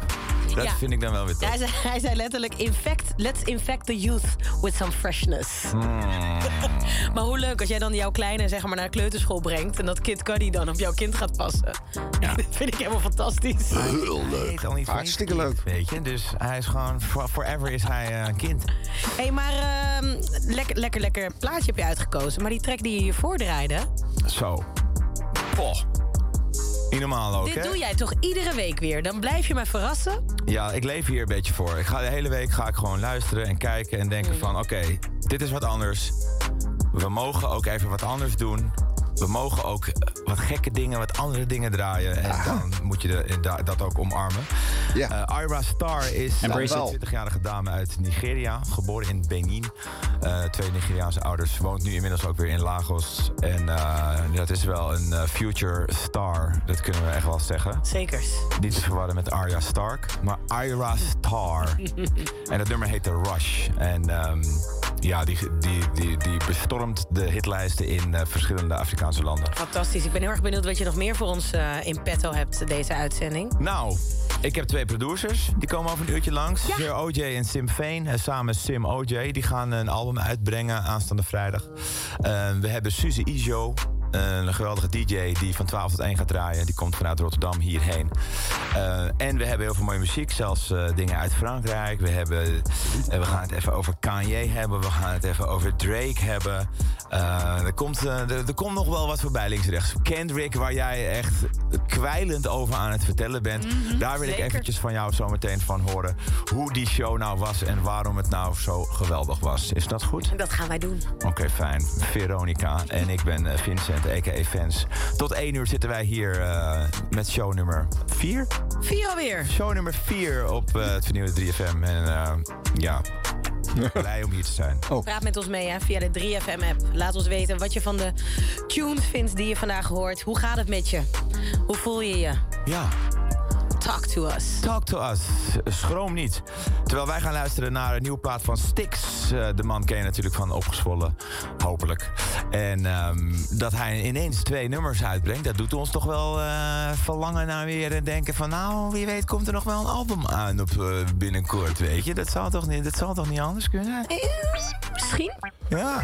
Dat Ja. vind ik dan wel weer top. Hij zei, hij zei letterlijk, infect, let's infect the youth with some freshness. Hmm. [LAUGHS] Maar hoe leuk als jij dan jouw kleine zeg maar, naar de kleuterschool brengt... en dat Kid Cudi dan op jouw kind gaat passen. [LAUGHS] Dat vind ik helemaal fantastisch. Heel leuk. Al niet voor Hartstikke leuk. Weet je, dus hij is gewoon, for- forever is hij eh, een kind. Hé, hey, maar ehm, lekker, lekker, lekker plaatje heb je uitgekozen. Maar die track die je hier voordraaide... Zo. Poh. Niet normaal ook, dit hè? doe jij toch iedere week weer? Dan blijf je mij verrassen? Ja, ik leef hier een beetje voor. Ik ga de hele week ga ik gewoon luisteren en kijken en denken van... oké, dit is wat anders. We mogen ook even wat anders doen. We mogen ook eh, wat gekke dingen, wat andere dingen draaien. En dan moet je de- da- dat ook omarmen. Eh, Ira Star is Embrace een it. 20-jarige dame uit Nigeria. Geboren in Benin. Eh, twee Nigeriaanse ouders. Woont nu inmiddels ook weer in Lagos. En eh, dat is wel een eh, future star. Dat kunnen we echt wel zeggen. Zekers. Niet te verwarren met Arya Stark, maar Ira Star. [LAUGHS] en dat nummer heet The Rush. En ehm, ja, die, die, die, die bestormt de hitlijsten in eh, verschillende Afrikaanse landen. Fantastisch. Ik ben heel erg benieuwd wat je nog meer voor ons eh, in petto hebt, deze uitzending. Nou, ik heb twee producers. Die komen over een uurtje langs. Sir OJ en Sim Vane. En samen Sim OJ. Die gaan een album uitbrengen aanstaande vrijdag. Eh, we hebben Suze Ijo. Een geweldige DJ die van 12 tot 1 gaat draaien. Die komt vanuit Rotterdam hierheen. Eh, en we hebben heel veel mooie muziek. Zelfs eh, dingen uit Frankrijk. We, hebben, eh, we gaan het even over Kanye hebben. We gaan het even over Drake hebben. Er, komt, er, er komt nog wel wat voorbij links-rechts. Kendrick, waar jij echt kwijlend over aan het vertellen bent. Daar wil ik eventjes van jou zo meteen van horen. Hoe die show nou was en waarom het nou zo geweldig was. Is dat goed? Dat gaan wij doen. Oké, fijn. Veronica en ik ben eh, Vincent, a.k.a. Fans. Tot één uur zitten wij hier eh, met show nummer 4. Vier alweer. Show nummer 4 op eh, het vernieuwde 3FM. En eh, ja, [LAUGHS] blij om hier te zijn. Praat met ons mee hè, via de 3FM-app. Laat ons weten wat je van de tunes vindt die je vandaag hoort. Hoe gaat het met je? Hoe voel je je? Ja. Talk to us. Talk to us. Schroom niet. Terwijl wij gaan luisteren naar een nieuwe plaat van Styx. Eh, de man ken je natuurlijk van Opgezwollen. Hopelijk. En ehm, dat hij ineens twee nummers uitbrengt... dat doet ons toch wel eh, verlangen naar weer... en denken van nou, wie weet komt er nog wel een album aan op eh, binnenkort, weet je. Dat zal, toch niet, dat zal toch niet anders kunnen? Misschien. Ja.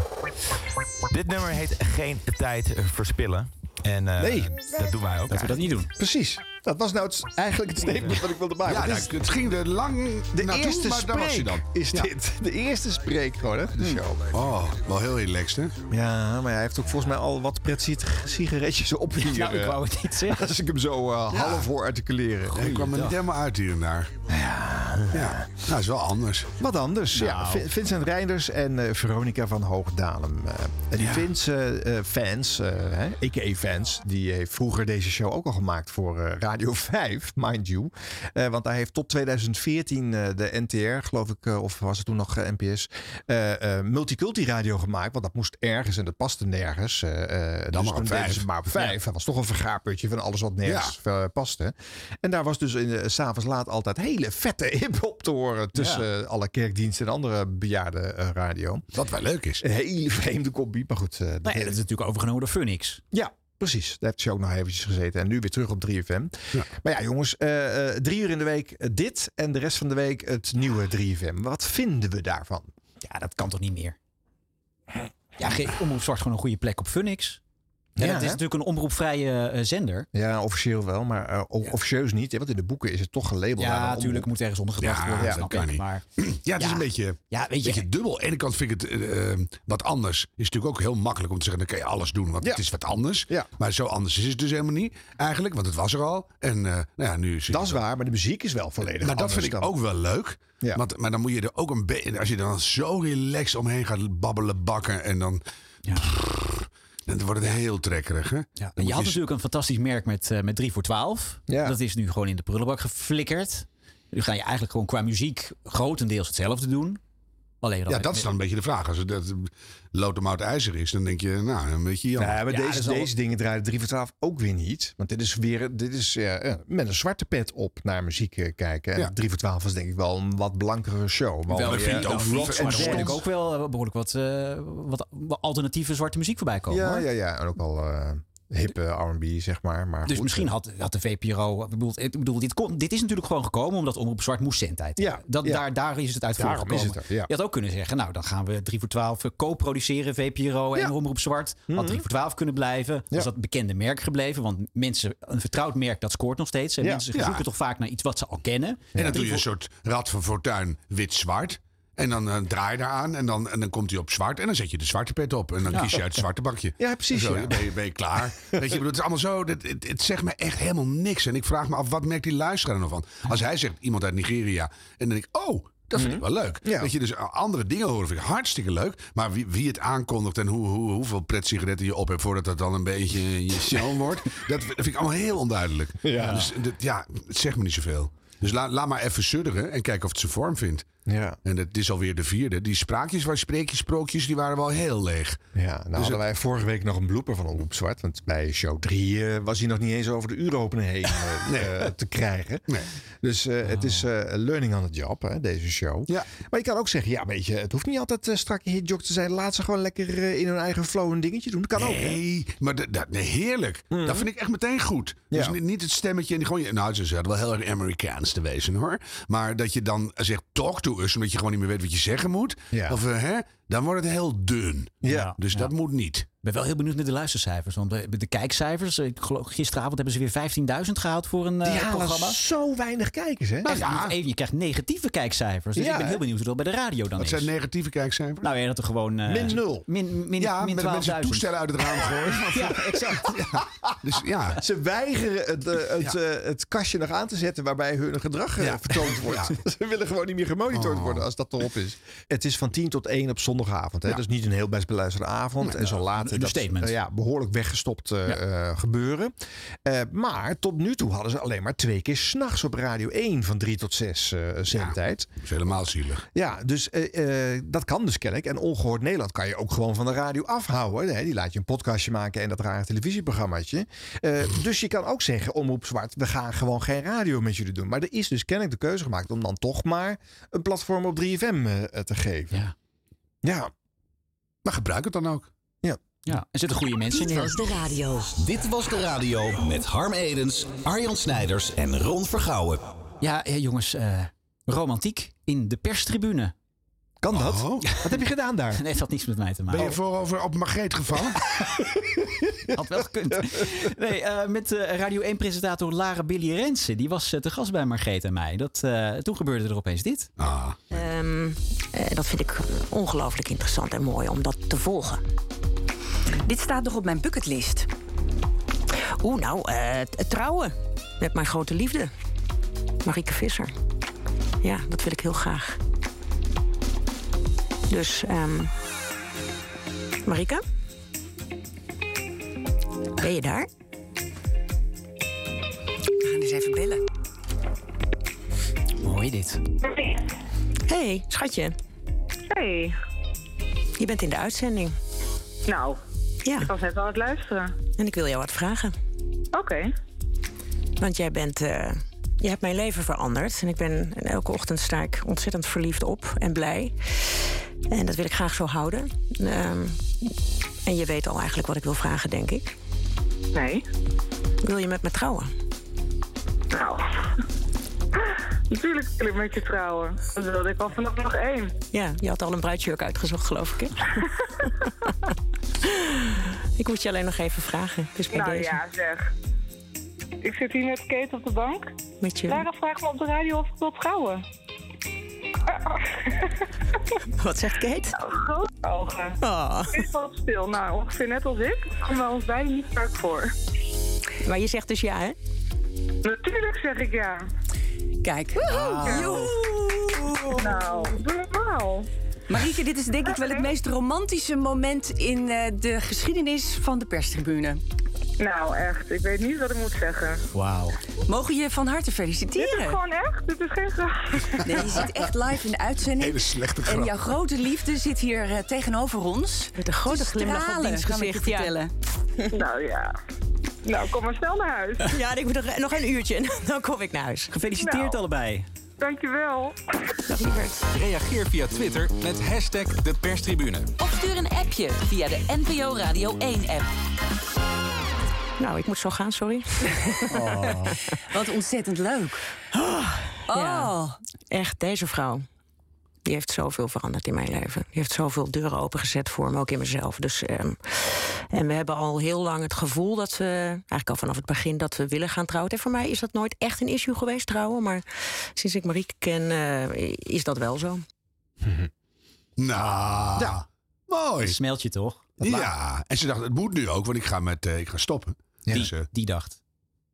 Dit nummer heet Geen Tijd Verspillen. En eh, Nee. dat doen wij ook. Dat we dat niet doen. Precies. Dat was nou het, eigenlijk het statement wat ik wilde maken. Ja, Dit nou, het ging er lang de naartoe, eerste maar daar was dan. is Ja. dit. De eerste spreek gewoon, hè, de show. Oh, wel heel relaxed, hè? Ja, maar hij heeft ook volgens mij al wat pret sigaretjes op hier. Nou, ik eh, wou het niet zeggen. [LAUGHS] Als ik hem zo eh, Ja. half hoor articuleren. Ik kwam er niet helemaal uit hier en daar. Ja. ja. Nou, is wel anders. Wat anders, ja. Nou. Vi- Vincent Reinders en eh, Veronica van Hoogdalem. eh. en die Ja. Vince-fans, a.k.a. fans, die heeft vroeger deze show ook al gemaakt voor eh, Radio 5, mind you. Eh, want hij heeft tot 2014 eh, de NTR, geloof ik, eh, of was het toen nog NPS, multiculti radio gemaakt. Want dat moest ergens en dat paste nergens. Dan maar op vijf. ze maar op vijf. Ja. Dat was toch een vergaarputje van alles wat nergens paste. En daar was dus in de- s'avonds laat altijd hele vette [LAUGHS] hip-hop te horen tussen Ja. alle kerkdiensten en andere bejaarde radio. Wat wel leuk is. Een hele [LAUGHS] vreemde kopie, maar goed. Nee, dat is natuurlijk overgenomen door Phoenix. ja, precies. Daar heeft ze ook nog eventjes gezeten. En nu weer terug op 3FM. Maar ja, jongens. eh, eh, drie uur in de week eh, dit. En de rest van de week het nieuwe 3FM. Wat vinden we daarvan? Ja, dat kan toch niet meer? Ja, geef Omroep Zwart gewoon een goede plek op Phoenix. Ja, Ja, het is hè? natuurlijk een omroepvrije eh, zender. Ja, officieel wel, maar eh, officieus niet. Hè? Want in de boeken is het toch gelabeld. Ja, natuurlijk omroep. moet ergens ondergebracht Ja, worden. dat snap kan ik. niet. Maar [CLEARS THROAT] Ja, het is een beetje, ja, weet je, beetje dubbel. Aan de ene kant vind ik het eh, wat anders. Is natuurlijk ook heel makkelijk om te zeggen, dan kan je alles doen. Want het is wat anders. Maar zo anders is het dus helemaal niet eigenlijk. Want het was er al. En eh, nou ja, nu is Dat is waar, maar de muziek is wel volledig Maar dat vind ik dan- ook wel leuk. Want, maar dan moet je er ook een beetje... Als je dan zo relaxed omheen gaat babbelen, bakken... en dan... Dan wordt het heel trekkerig, hè? Ja, en je had natuurlijk een fantastisch merk met, eh, met 3 voor 12. Ja. Dat is nu gewoon in de prullenbak geflikkerd. Nu ga je eigenlijk gewoon qua muziek grotendeels hetzelfde doen. Alleen Ja, dat is dan een beetje de vraag. Als het dat loodmout ijzer is, dan denk je, nou, een beetje jammer. Ja, maar Ja, deze, is al- deze dingen draaien 3 voor 12 ook weer niet. Want dit is weer dit is, ja, ja, met een zwarte pet op naar muziek eh, kijken. En Ja. 3 voor 12 was denk ik wel een wat blankere show. Wel ik vind eh, ook en maar er hoor ik dance. ook wel eh, behoorlijk wat, eh, wat, alternatieve zwarte muziek voorbij komen. Ja, hoor. ja, ja. En ook al eh hippe R&B, zeg maar. maar Dus goed, misschien eh, had, had de VPRO. Ik bedoel, ik bedoel dit, kon, dit is natuurlijk gewoon gekomen omdat Omroep Zwart moest zendtijd. Ja, hebben. dat, ja. Daar, daar is het uit Daarom voortgekomen. is het er, ja. Je had ook kunnen zeggen, nou dan gaan we 3 voor 12 co-produceren, VPRO en Omroep Zwart. Had 3 voor 12 kunnen blijven. Was dat bekende merk gebleven? Want mensen, een vertrouwd merk, dat scoort nog steeds. En Ja. mensen Ja. zoeken toch vaak naar iets wat ze al kennen. En dan doe je een soort rad van fortuin wit-zwart. En dan eh, draai je daar aan en dan, en dan komt hij op zwart. En dan zet je de zwarte pet op. En dan Ja. kies je uit het zwarte bakje. Ja, precies, En Zo, ja. dan ben, je, ben je klaar. [LAUGHS] Weet je, bedoel, het is allemaal zo. Het, het, het zegt me echt helemaal niks. En ik vraag me af, wat merkt die luisteraar er nou van? Als hij zegt iemand uit Nigeria. En dan denk ik, oh, dat vind ik wel leuk. Ja. Dat je dus andere dingen horen vind ik hartstikke leuk. Maar wie, wie het aankondigt en hoe, hoe, hoeveel pretsigaretten je op hebt... voordat dat dan een beetje je show [LAUGHS] wordt... Dat, vind ik allemaal heel onduidelijk. Ja. Dus dat, ja, het zegt me niet zoveel. Dus laat, laat maar even sudderen en kijken of het zijn vorm vindt. Ja. En het is alweer de vierde. Die spraakjes, waar spreekjes, sprookjes, die waren wel heel leeg. Ja, nou Dus hadden het- wij vorige week nog een blooper van Omroep Zwart. Want bij show 3 was hij nog niet eens over de uurropener heen eh, [LAUGHS] eh, te krijgen. Dus eh, het is eh, learning on the job, hè, deze show. Ja. Maar je kan ook zeggen, ja weet je, het hoeft niet altijd strak hitjog te zijn. Laat ze gewoon lekker eh, in hun eigen flow een dingetje doen. Dat kan ook. Nee, maar dat, nee, heerlijk. Dat vind ik echt meteen goed. Dus niet, niet het stemmetje. En gewoon, nou, ze hadden wel heel erg Amerikaans te wezen hoor. Maar dat je dan zegt talk to us, omdat je gewoon niet meer weet wat je zeggen moet. Ja. Of eh, hè, dan wordt het heel dun. Ja. Dus dat moet niet. Ik ben wel heel benieuwd naar de luistercijfers. Want de, de kijkcijfers, ik geloof, gisteravond hebben ze weer 15.000 gehaald voor een eh, Die halen programma. zo weinig kijkers, hè? Nou, ja. even, je krijgt negatieve kijkcijfers. Dus Ja, ik ben heel benieuwd hoe dat bij de radio dan Wat is. zijn negatieve kijkcijfers? Nou ja, dat er gewoon... eh, Min nul. Min, min, ja, min met mensen 12.000. toestellen uit het raam gooien. [LAUGHS] Ja, exact. [LAUGHS] Dus ja. Ze weigeren het, eh, het, Ja. eh, het kastje nog aan te zetten waarbij hun gedrag eh, Ja. vertoond wordt. [LAUGHS] Ze willen gewoon niet meer gemonitord Oh. worden als dat erop is. Het is van 10 tot 1 op zondagavond. Hè? Ja. Dat is niet een heel best beluisterde avond. en zo laat een dat eh, ja, behoorlijk weggestopt eh, eh, gebeuren. Maar tot nu toe hadden ze alleen maar twee keer s'nachts op Radio 1 van 3 tot 6 eh zendtijd. Dat is helemaal zielig. Ja, dus dat kan dus kennelijk. En Ongehoord Nederland kan je ook gewoon van de radio afhouden. Hè? Die laat je een podcastje maken en dat rare televisieprogrammaatje. Dus je kan ook zeggen, Omroep Zwart, we gaan gewoon geen radio met jullie doen. Maar er is dus kennelijk de keuze gemaakt om dan toch maar een platform op 3FM eh, te geven. Ja. Ja. Maar gebruik het dan ook. Ja. Ja, er zitten goede mensen Dit in. was de radio. Dit was de radio met Harm Edens, Arjan Snijders en Ron Vergouwen. Ja, jongens, eh, romantiek in de perstribune. Kan dat? Oh. Wat heb je gedaan daar? [LAUGHS] Nee, het had niets met mij te maken. Ben je voorover op Margreet gevallen? [LAUGHS] Had wel gekund. Nee, eh, met eh, Radio 1-presentator Lara Billy Rensen. Die was eh, te gast bij Margreet en mij. Dat, eh, toen gebeurde er opeens dit. Ah. Ehm, eh, dat vind ik ongelooflijk interessant en mooi om dat te volgen. Dit staat nog op mijn bucketlist. Oeh, nou, eh, het trouwen met mijn grote liefde, Marieke Visser. Ja, dat wil ik heel graag. Dus, ehm Marieke? Ben je daar? We gaan eens even bellen. Mooi dit. hey, schatje. Hey. Je bent in de uitzending. Nou, Ja, ik was net aan het luisteren. en ik wil jou wat vragen. Oké. Want jij bent. eh, je hebt mijn leven veranderd. En ik ben. En elke ochtend sta ik ontzettend verliefd op en blij. En dat wil ik graag zo houden. Ehm, en je weet al eigenlijk wat ik wil vragen, denk ik. Nee. Wil je met me trouwen? Nou. [LAUGHS] Natuurlijk wil ik met je trouwen. Dat wilde ik al vanaf nog één. Ja, je had al een bruidsjurk uitgezocht, geloof ik. Hè? [LAUGHS] Ik moet je alleen nog even vragen. Dus bij Nou deze. ja, zeg. Ik zit hier met Kate op de bank. Met je... Lara vraagt me op de radio of ik wil trouwen. [LAUGHS] Wat zegt Kate? Nou, grote ogen. Oh. Is wat stil. Nou, ongeveer net als ik. Komen we ons beiden niet vaak voor. Maar je zegt dus ja, hè? Natuurlijk zeg ik ja. Kijk. Nou, doe normaal. Marieke, dit is denk ik wel het meest romantische moment in eh, de geschiedenis van de perstribune. Nou, echt. Ik weet niet wat ik moet zeggen. Wauw. Mogen je van harte Dit feliciteren. is gewoon echt. Dit is geen grap. Nee, je zit echt live in de uitzending. Hele slechte En grap. jouw grote liefde zit hier eh, tegenover ons. Met een grote Te glimlach op diens je gezicht, ja. vertellen. Nou ja. Nou, kom maar snel naar huis. [LAUGHS] Ja, ik moet nog, nog een uurtje en dan kom ik naar huis. Gefeliciteerd Nou. allebei. Dankjewel. Reageer via Twitter met hashtag de perstribune. Of stuur een appje via de NPO Radio 1-app. Nou, ik moet zo gaan, sorry. [LAUGHS] Wat ontzettend leuk. [GASPS] Ja. Oh. Echt, deze vrouw. Die heeft zoveel veranderd in mijn leven. Die heeft zoveel deuren opengezet voor me, ook in mezelf. Dus, ehm, en we hebben al heel lang het gevoel dat we, eigenlijk al vanaf het begin, dat we willen gaan trouwen. En voor mij is dat nooit echt een issue geweest, trouwen. Maar sinds ik Marieke ken, eh, is dat wel zo. [LAUGHS] Nou, Ja. mooi. Smelt je toch? Ja, en ze dacht, het moet nu ook, want ik ga, met, eh, ik ga stoppen. Dus, eh, Die dacht.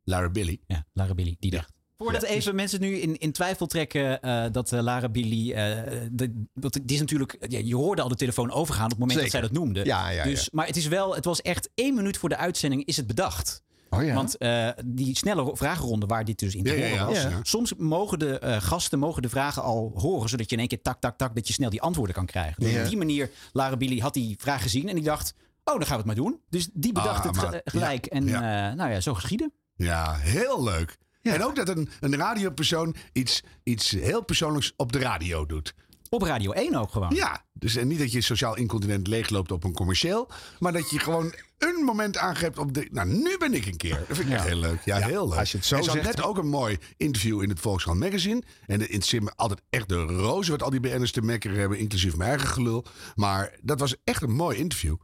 Lara Billy. Ja, Lara Billy, die dacht. Voordat Ja. even mensen nu in, in twijfel trekken eh, dat eh, Lara Billy. eh, de, dat, die is natuurlijk. Ja, je hoorde al de telefoon overgaan op het moment dat zij dat noemde. Ja, ja, dus, ja. Maar het is wel. Het was echt één minuut voor de uitzending is het bedacht. Oh ja. Want eh, die snelle ro- vragenronde waar dit dus in te Ja, horen ja. was. Ja. Soms mogen de eh, gasten mogen de vragen al horen. Zodat je in één keer tak, tak, tak. Dat je snel die antwoorden kan krijgen. Dus Ja. op die manier, Lara Billy had die vraag gezien. En die dacht, oh dan gaan we het maar doen. Dus die bedacht Ah, het maar- gelijk. En ja. eh, nou ja, zo geschieden. Ja, heel leuk. En ook dat een, een radiopersoon iets, iets heel persoonlijks op de radio doet. Op Radio 1 ook gewoon. Ja, dus en niet dat je sociaal incontinent leegloopt op een commercieel. Maar dat je gewoon een moment aangeeft op de... Nou, nu ben ik een keer. Dat vind ik echt heel leuk. Ja, Ja, heel leuk. als je het zo en ze had zegt- net ook een mooi interview in het Volkskrant Magazine. En het interesseert me altijd echt de roze wat al die BN'ers te mekkeren hebben. Inclusief mijn eigen gelul. Maar dat was echt een mooi interview.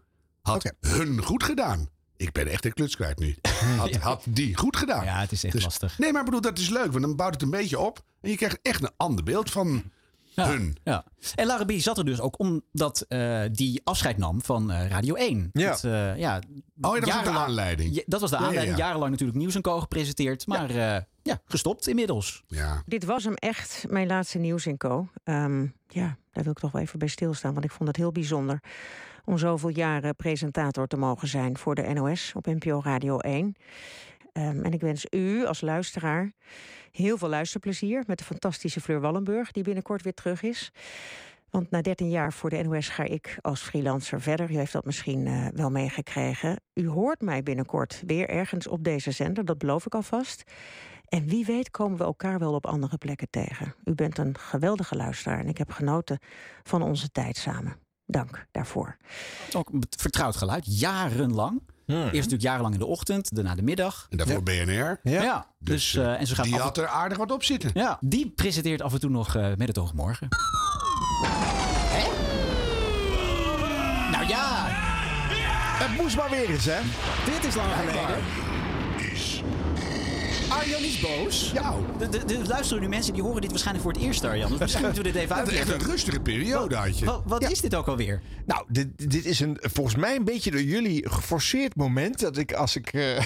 Had hun goed gedaan. Ik ben echt een kluts kwijt nu. [LAUGHS] Had, had die goed gedaan. Ja, het is echt Dus- lastig. Nee, maar ik bedoel, dat is leuk. Want dan bouwt het een beetje op. En je krijgt echt een ander beeld van hun. Ja. En Lara B zat er dus ook omdat eh, die afscheid nam van eh, Radio 1. Ja. Dat, eh, ja Oh ja, dat was ook de jarenlang- aanleiding. Ja, dat was de Ja, ja, aanleiding. ja. Jarenlang natuurlijk Nieuws en Co gepresenteerd. Maar ja. ja, gestopt inmiddels. Ja. Dit was hem echt, mijn laatste nieuws in Co. Ehm, ja, daar wil ik toch wel even bij stilstaan, want ik vond het heel bijzonder om zoveel jaren presentator te mogen zijn voor de NOS op NPO Radio 1. Ehm, en ik wens u als luisteraar heel veel luisterplezier met de fantastische Fleur Wallenburg, die binnenkort weer terug is. Want na 13 jaar voor de NOS ga ik als freelancer verder. U heeft dat misschien eh, wel meegekregen. U hoort mij binnenkort weer ergens op deze zender, dat beloof ik alvast. En wie weet komen we elkaar wel op andere plekken tegen. U bent een geweldige luisteraar en ik heb genoten van onze tijd samen. Dank daarvoor. Ook een vertrouwd geluid, jarenlang. Eerst natuurlijk jarenlang in de ochtend, daarna de middag. En daarvoor BNR. Ja, dus, eh, en ze gaat die had er aardig wat op zitten. Ja, die presenteert af en toe nog eh, met het oog morgen. Nou ja, Het moest maar weer eens, hè? dit is lang geleden. Arjan is boos. Ja. De, de, de luisteren nu mensen die horen dit waarschijnlijk voor het eerst, Arjan. Dus misschien moeten we dit even [LAUGHS] Dat is echt uitleggen. een rustige periode had je. Wat, wat is dit ook alweer? Nou, dit, dit is een, volgens mij een beetje door jullie geforceerd moment. Dat ik als ik eh, [LAUGHS]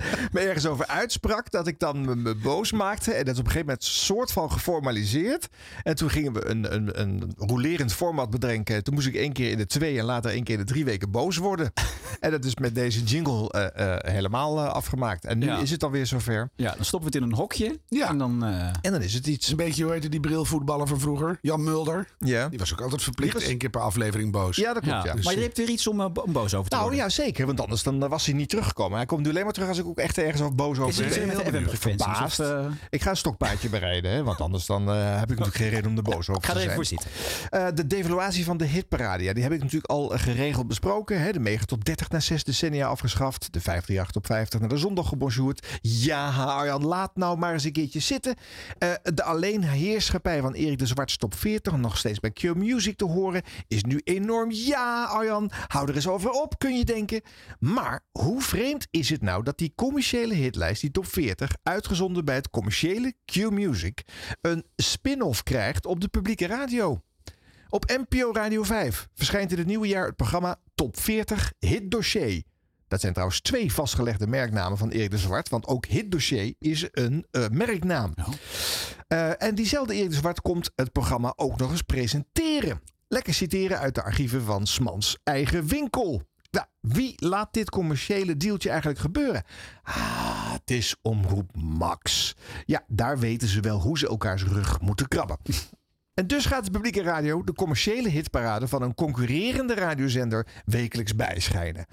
[LAUGHS] me ergens over uitsprak, dat ik dan me, me boos maakte. En dat is op een gegeven moment soort van geformaliseerd. En toen gingen we een, een, een rolerend format bedenken. Toen moest ik één keer in de twee en later één keer in de drie weken boos worden. [LAUGHS] en dat is met deze jingle eh, eh, helemaal eh, afgemaakt. En nu Ja. is het alweer zover. Ja, dan stoppen we het in een hokje. Ja. En dan... eh, En dan is het iets. Een beetje, hoe heette die brilvoetballer van vroeger? Jan Mulder. Ja, Die was ook altijd verplicht was- één keer per aflevering boos. ja dat klopt. Ja. Maar je hebt weer iets om, bo- om boos over te Nou worden. ja, zeker. Want anders dan was hij niet teruggekomen. Hij komt nu alleen maar terug als ik ook echt ergens over boos over? het de Heel Verbaasd. eh? Ik ga een stokpaardje bereiden, hè, want anders dan, eh, heb ik natuurlijk geen reden om er boos over ga te er zijn. even voor Eh, de devaluatie van de hitparade, ja, die heb ik natuurlijk al geregeld besproken. Hè. De mega top 30 na 6 decennia afgeschaft. De 538 op 50 naar de zondag gebonjourd. Ja, Arjan, laat nou maar eens een keertje zitten. Eh, de alleenheerschappij van Erik de Zwart top 40, nog steeds bij Q Music te horen, is nu enorm. Ja, Arjan, hou er eens over op, kun je denken. Maar hoe vreemd is het nou dat die commerciële hitlijst, die top 40, uitgezonden bij het commerciële Q Music, een spin-off krijgt op de publieke radio? Op NPO Radio 5 verschijnt in het nieuwe jaar het programma Top 40 Hit Dossier. Dat zijn trouwens twee vastgelegde merknamen van Erik de Zwart. Want ook Hit Dossier is een eh, merknaam. Eh, en diezelfde Erik de Zwart komt het programma ook nog eens presenteren. Lekker citeren uit de archieven van Smans eigen winkel. Nou, wie laat dit commerciële deeltje eigenlijk gebeuren? Ah, het is Omroep Max. Ja, daar weten ze wel hoe ze elkaars rug moeten krabben. En dus gaat de publieke radio de commerciële hitparade van een concurrerende radiozender wekelijks bijschijnen.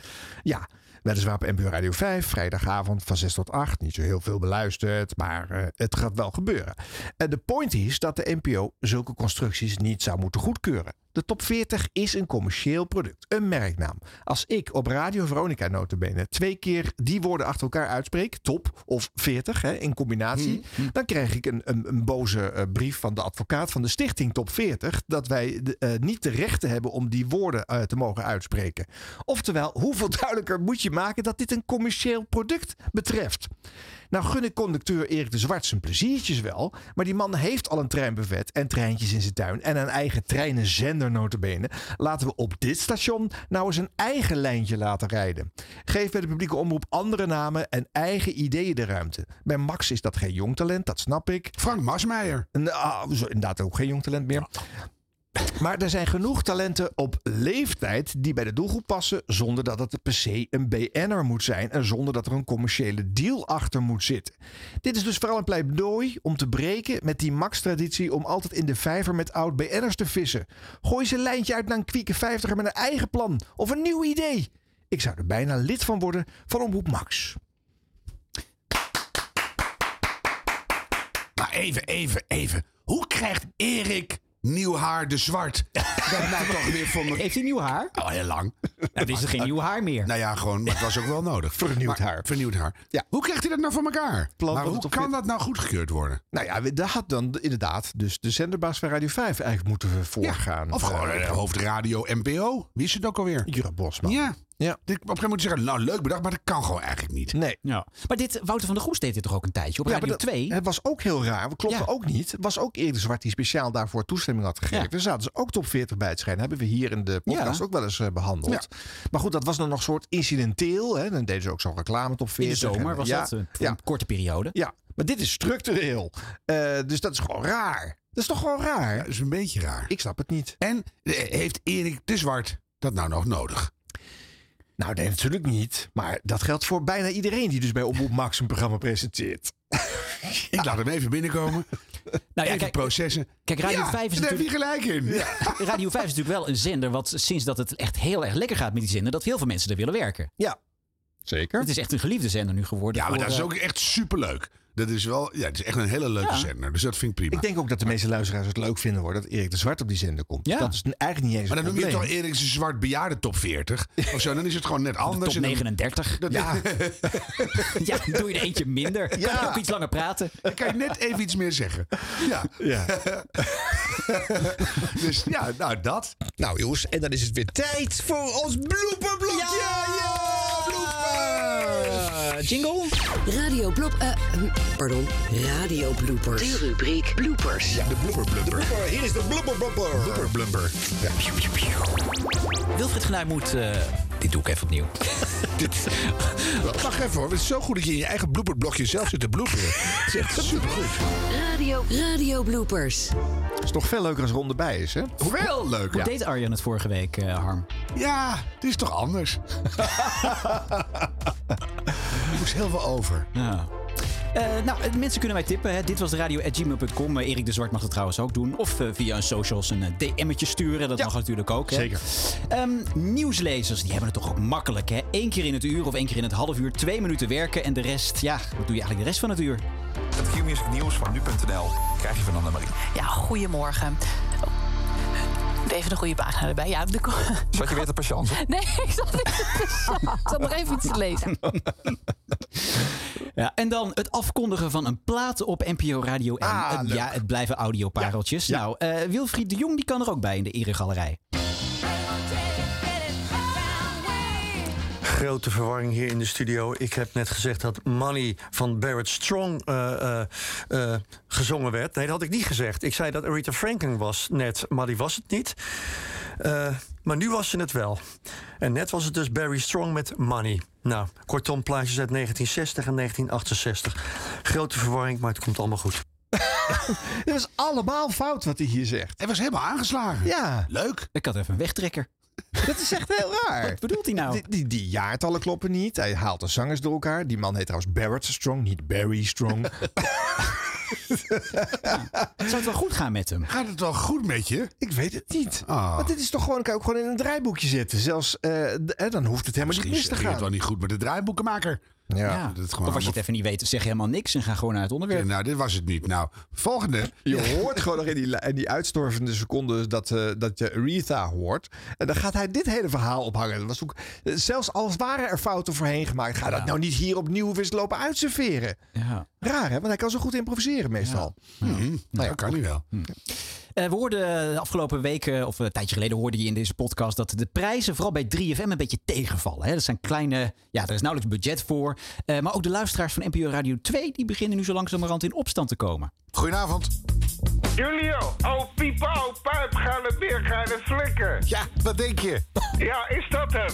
Ja, weliswaar op NPO Radio 5, vrijdagavond van 6 tot 8. Niet zo heel veel beluisterd, maar eh, het gaat wel gebeuren. En de point is dat de NPO zulke constructies niet zou moeten goedkeuren. De top 40 is een commercieel product, een merknaam. Als ik op Radio Veronica notabene twee keer die woorden achter elkaar uitspreek, top of 40 hè, in combinatie, dan krijg ik een, een, een boze eh, brief van de advocaat van de stichting Top 40 dat wij de, eh, niet de rechten hebben om die woorden eh, te mogen uitspreken. Oftewel, hoeveel [LAUGHS] duidelijker moet je maken dat dit een commercieel product betreft? Nou gun ik conducteur Erik de Zwart zijn pleziertjes wel, maar die man heeft al een treinbuffet en treintjes in zijn tuin en een eigen treinenzender notabene. Laten we op dit station nou eens een eigen lijntje laten rijden. Geef bij de publieke omroep andere namen en eigen ideeën de ruimte. Bij Max is dat geen jong talent, dat snap ik. Frank Masmeijer. Zo, inderdaad ook geen jong talent meer. Maar er zijn genoeg talenten op leeftijd die bij de doelgroep passen zonder dat het per se een BN'er moet zijn en zonder dat er een commerciële deal achter moet zitten. Dit is dus vooral een pleidooi om te breken met die max-traditie om altijd in de vijver met oud BN'ers te vissen. Gooi ze lijntje uit naar een kwieke vijftiger met een eigen plan of een nieuw idee. Ik zou er bijna lid van worden van Omroep Max. Maar even, even, even. Hoe krijgt Erik nieuw haar de zwart? [LAUGHS] Dat nou toch weer voor me. Heeft hij nieuw haar? Al heel lang. Het is er geen nieuw haar meer. Nou ja, gewoon, maar het was ook wel nodig. [LAUGHS] Vernieuwd Maar- haar. Vernieuwd haar. Ja. Hoe krijgt hij dat nou voor elkaar? Plan maar van hoe kan dat nou goedgekeurd worden? Nou ja, daar had dan inderdaad dus de zenderbaas van Radio 5 eigenlijk moeten we voorgaan. Of gewoon eh, hoofdradio NPO. Wie is het ook alweer? Jura Bosman. Ja. Ja. Dit- Op een gegeven moment moet je zeggen, nou leuk bedacht, maar dat kan gewoon eigenlijk niet. Nee. Ja. Maar dit, Wouter van der Goes deed dit toch ook een tijdje op Ja, Radio maar dat- 2? Het was ook heel raar. Dat klopte Ja. ook niet. Het was ook Erik de Zwart die speciaal daarvoor toestemming had gegeven. Ja. Zaten ze ook top 40 bij het schijnen. Hebben we hier in de podcast Ja. ook wel eens eh, behandeld. Maar goed, dat was dan nog een soort incidenteel. Hè. Dan deden ze ook zo'n reclame top In 40. de zomer En, was ja, dat, eh, een korte periode. ja, maar dit is structureel. Eh, dus dat is gewoon raar. Dat is toch gewoon raar? Ja, dat is een beetje raar. Ik snap het niet. En heeft Erik de Zwart dat nou nog nodig? Nou, nee, natuurlijk niet. Maar dat geldt voor bijna iedereen die dus bij Omroep Max een programma presenteert. [LAUGHS] Ik laat hem even binnenkomen. [LAUGHS] Nou ja, even kijk, processen. kijk, Radio ja, 5 is daar heb je natuurlijk... gelijk in. [LAUGHS] Radio 5 is natuurlijk wel een zender wat sinds dat het echt heel erg lekker gaat met die zender, dat heel veel mensen er willen werken. Ja, zeker. Het is echt een geliefde zender nu geworden. Ja, maar voor, dat is eh, ook echt superleuk. Dat is wel, ja, het is echt een hele leuke Ja. zender. Dus dat vind ik prima. Ik denk ook dat de meeste luisteraars het leuk vinden hoor, dat Erik de Zwart op die zender komt. Ja. Dat is eigenlijk niet eens maar dan noem je toch Erik de Zwart bejaarde top 40 of zo. Dan is het gewoon net [LAUGHS] de anders. top En dan- 39. Dat- Ja, [LAUGHS] Ja, dan doe je er eentje minder. Kan je Ja. ook iets langer praten. Dan kan je net even iets meer zeggen. Ja. ja. [LAUGHS] Dus ja, nou dat. Nou jongens, en dan is het weer tijd voor ons blooperblokje. Ja, Eh, jingle? Radio Blop... eh, hm, pardon, Radio Bloopers. De rubriek Bloopers. De blubber blubber. Hier is de blooperblopper. Blubber blubber. Ja. Wilfried Genuij moet... eh, dit doe ik even opnieuw. [LAUGHS] Wacht even hoor. Het is zo goed dat je in je eigen blooperblokje zelf zit te bloeperen. Het is echt supergoed. Radio, Radio Bloopers. is toch veel leuker als Ron erbij is, hè? Veel leuk. Hoe deed Arjan het vorige week, eh, Harm? Ja, het is toch anders. [LAUGHS] Er [LAUGHS] moest heel veel over. Ja. Eh, nou, eh, mensen kunnen mij tippen. Hè. Dit was de radio.gmail.com. Eh, Erik de Zwart mag het trouwens ook doen. Of via een socials een DM'tje sturen. Dat mag natuurlijk ook. Hè. zeker. Ehm, nieuwslezers, die hebben het toch ook makkelijk. Hè? Eén keer in het uur of één keer in het half uur. Twee minuten werken. En de rest, ja, wat doe je eigenlijk de rest van het uur? Het Q-music nieuws van nu.nl krijg je van Annemarie. Ja, goedemorgen. Even een goede pagina erbij. Ja, de... [LAUGHS] Zat je weer te patiënt? [LAUGHS] Nee, ik zat niet te patiënt. Ik zat nog even iets te lezen. Ja, en dan het afkondigen van een plaat op NPO Radio 1. Ah, Eh, ja, het blijven audiopareltjes. Nou, eh, Wilfried de Jong die kan er ook bij in de eregalerij. Grote verwarring hier in de studio. Ik heb net gezegd dat Money van Barrett Strong eh, eh, eh, gezongen werd. Nee, dat had ik niet gezegd. Ik zei dat Aretha Franklin was net, maar die was het niet. Eh, maar nu was ze het wel. En net was het dus Barry Strong met Money. Nou, kortom, plaatjes uit 1960 en 1968. Grote verwarring, maar het komt allemaal goed. [LAUGHS] Dit was allemaal fout wat hij hier zegt. Hij was helemaal aangeslagen. Ja. Leuk. Ik had even een wegtrekker. Dat is echt heel raar. Wat bedoelt hij nou? Die, die, die jaartallen kloppen niet. Hij haalt de zangers door elkaar. Die man heet trouwens Barrett Strong, niet Barry Strong. [LAUGHS] Zou het wel goed gaan met hem? Gaat het wel goed met je? Ik weet het niet. Ah. Maar dit is toch gewoon, kan ook gewoon in een draaiboekje zetten. Zelfs, eh, dan hoeft het helemaal Misschien niet mis te ging het gaan. wel niet goed met de draaiboekenmaker. Ja. Ja. Dat gewoon Of als je het even niet weet, zeg je helemaal niks en ga gewoon naar het onderwerp. Ja, nou, dit was het niet. Nou, volgende. Je hoort gewoon nog in die, in die uitstorvende seconden dat, eh, dat je Aretha hoort. En dan gaat hij dit hele verhaal ophangen. Dat was ook, eh, zelfs als waren er fouten voorheen gemaakt, ga dat nou niet hier opnieuw weer eens lopen uitserveren. Ja. Raar hè, want hij kan zo goed improviseren meestal. Hmm, nou, kan hij wel. Eh, we hoorden de afgelopen weken, of een tijdje geleden hoorde je in deze podcast, dat de prijzen vooral bij 3FM een beetje tegenvallen. Hè? Dat zijn kleine, ja, er is nauwelijks budget voor. Eh, maar ook de luisteraars van NPO Radio 2, die beginnen nu zo langzamerhand in opstand te komen. Goedenavond. Julio, oh piepa, oh pijp, ga het weer, ga het flikken. Ja, wat denk je? Ja, is dat hem?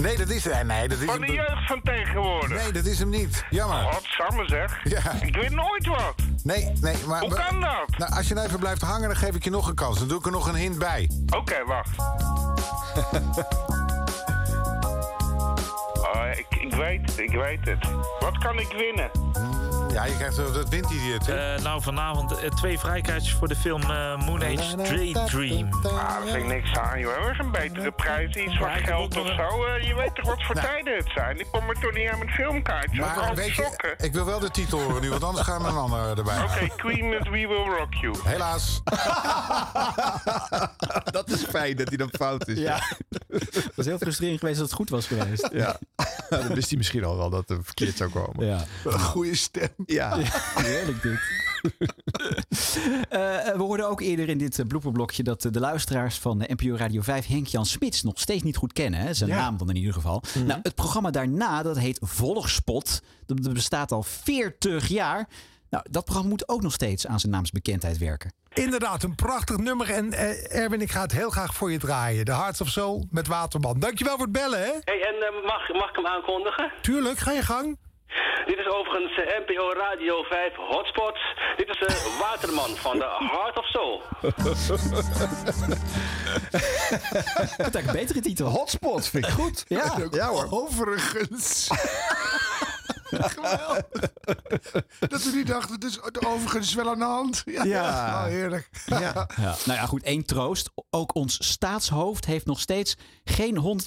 Nee, dat is hij. Nee, dat is Van de jeugd van tegenwoordig. Nee, dat is hem niet. Jammer. Wat samen zeg. Ja. Ik weet nooit wat. Nee, nee, maar... Hoe kan dat? Nou, als je nou even blijft hangen, dan geef ik je nog een kans. Dan doe ik er nog een hint bij. Oké, wacht. [LAUGHS] Oh, ik, ik weet het, ik weet het. Wat kan ik winnen? Ja, je krijgt dat wint hij hè? Eh, nou, vanavond eh, twee vrijkaartjes voor de film eh, Moon Age Daydream. Ah, daar vind ik niks aan, joh. Er is een betere prijs, iets van geld of zo. Eh, je weet toch wat voor Nou. tijden het zijn? Ik kom er toch niet aan met filmkaartjes. Maar weet je, ik wil wel de titel horen nu, want anders gaan we een ander erbij. Oké, Queen met We Will Rock You. Helaas. [LAUGHS] dat is fijn dat hij dan fout is. Ja. Het was heel frustrerend geweest dat het goed was geweest. [LAUGHS] Ja. dan wist hij misschien al wel dat het verkeerd zou komen. Ja. Een goede stem. Ja. [LAUGHS] Heerlijk dit. [LAUGHS] Eh, we hoorden ook eerder in dit eh, blooperblokje dat eh, de luisteraars van NPO Radio 5 Henk-Jan Smits nog steeds niet goed kennen. Hè? Zijn Ja. naam dan in ieder geval. Nou, het programma daarna, dat heet Volgspot. Dat bestaat al 40 jaar. Nou, dat programma moet ook nog steeds aan zijn naamsbekendheid werken. Inderdaad, een prachtig nummer. En eh, Erwin, ik ga het heel graag voor je draaien. De Hearts of Soul met Waterman. Dankjewel voor het bellen, hè? Hey, en mag, mag ik hem aankondigen? Tuurlijk, ga je gang. Dit is overigens NPO Radio 5 Hotspot. Dit is de Waterman van de Heart of Soul. Dat is een betere titel. Hotspot vind ik goed. Ja. ja hoor. Overigens. [LAUGHS] [LAUGHS] Geweldig. Dat we niet dachten, het is overigens wel aan de hand. [LAUGHS] Ja, Ja. Oh, heerlijk. Ja. Ja. Nou ja, goed, één troost. Ook ons staatshoofd heeft nog steeds geen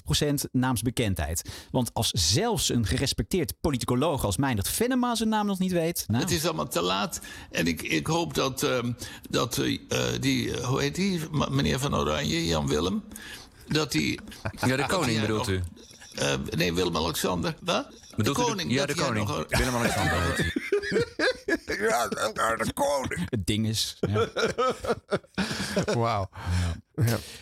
100% naamsbekendheid. Want als zelfs een gerespecteerd politicoloog als Meindert Venema zijn naam nog niet weet... Nou, Het is allemaal te laat. En ik, ik hoop dat, ehm, dat eh, die, eh, hoe heet die, meneer van Oranje, Jan Willem, dat die... Ja, de koning [LAUGHS] bedoelt u? Eh, nee, Willem-Alexander. Wat? Bedoelt de- koning. ja, de koning. nog- [LAUGHS] Willem-Alexander heet hij. [LAUGHS] Ja, de koning. het ding is... Ja. [LAUGHS] Wauw.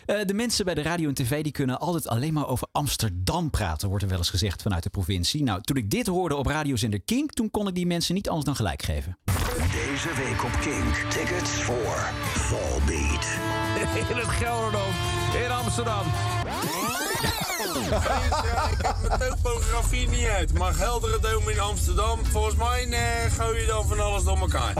Eh, de mensen bij de radio en tv die kunnen altijd alleen maar over Amsterdam praten, wordt er wel eens gezegd vanuit de provincie. Nou, toen ik dit hoorde op radiozender Kink, toen kon ik die mensen niet anders dan gelijk geven. Deze week op Kink. Tickets voor Volbeat. In het Gelderdoom in Amsterdam. Ik heb mijn topografie niet uit, maar Geldere Dome in Amsterdam, volgens mij eh, gooi je dan van alles door elkaar.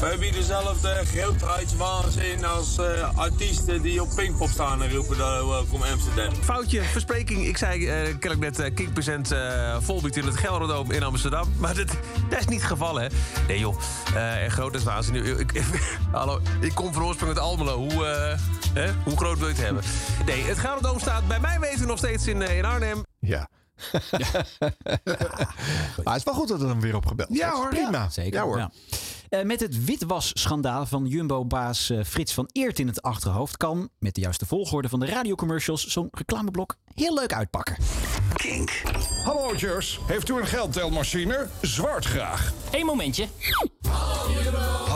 We hebben dezelfde grootheidswaanzin als eh, artiesten die op Pinkpop staan en roepen dat welkom Amsterdam. Foutje, verspreking. Ik zei eh kennelijk net eh Present eh volbiedt in het Gelderdoom in Amsterdam. [LAUGHS] Maar dat, is niet het geval, hè? Nee, joh. Eh en grootheidswaanzin. Ik, [LAUGHS] hallo, ik kom van oorsprong uit Almelo. Hoe, eh? Hoe groot wil je het hebben? Nee, het Gelderdoom staat bij mij weten nog steeds in, eh, in Arnhem. Ja. [LAUGHS] maar het is wel goed dat er dan weer op gebeld Ja, wordt. hoor. Prima. Ja, zeker. Ja hoor. Ja. Eh, met het witwasschandaal van Jumbo-baas eh, Frits van Eert in het achterhoofd... kan, met de juiste volgorde van de radiocommercials... zo'n reclameblok heel leuk uitpakken. Kink. Hallootjes, heeft u een geldtelmachine? Zwart graag. Eén momentje.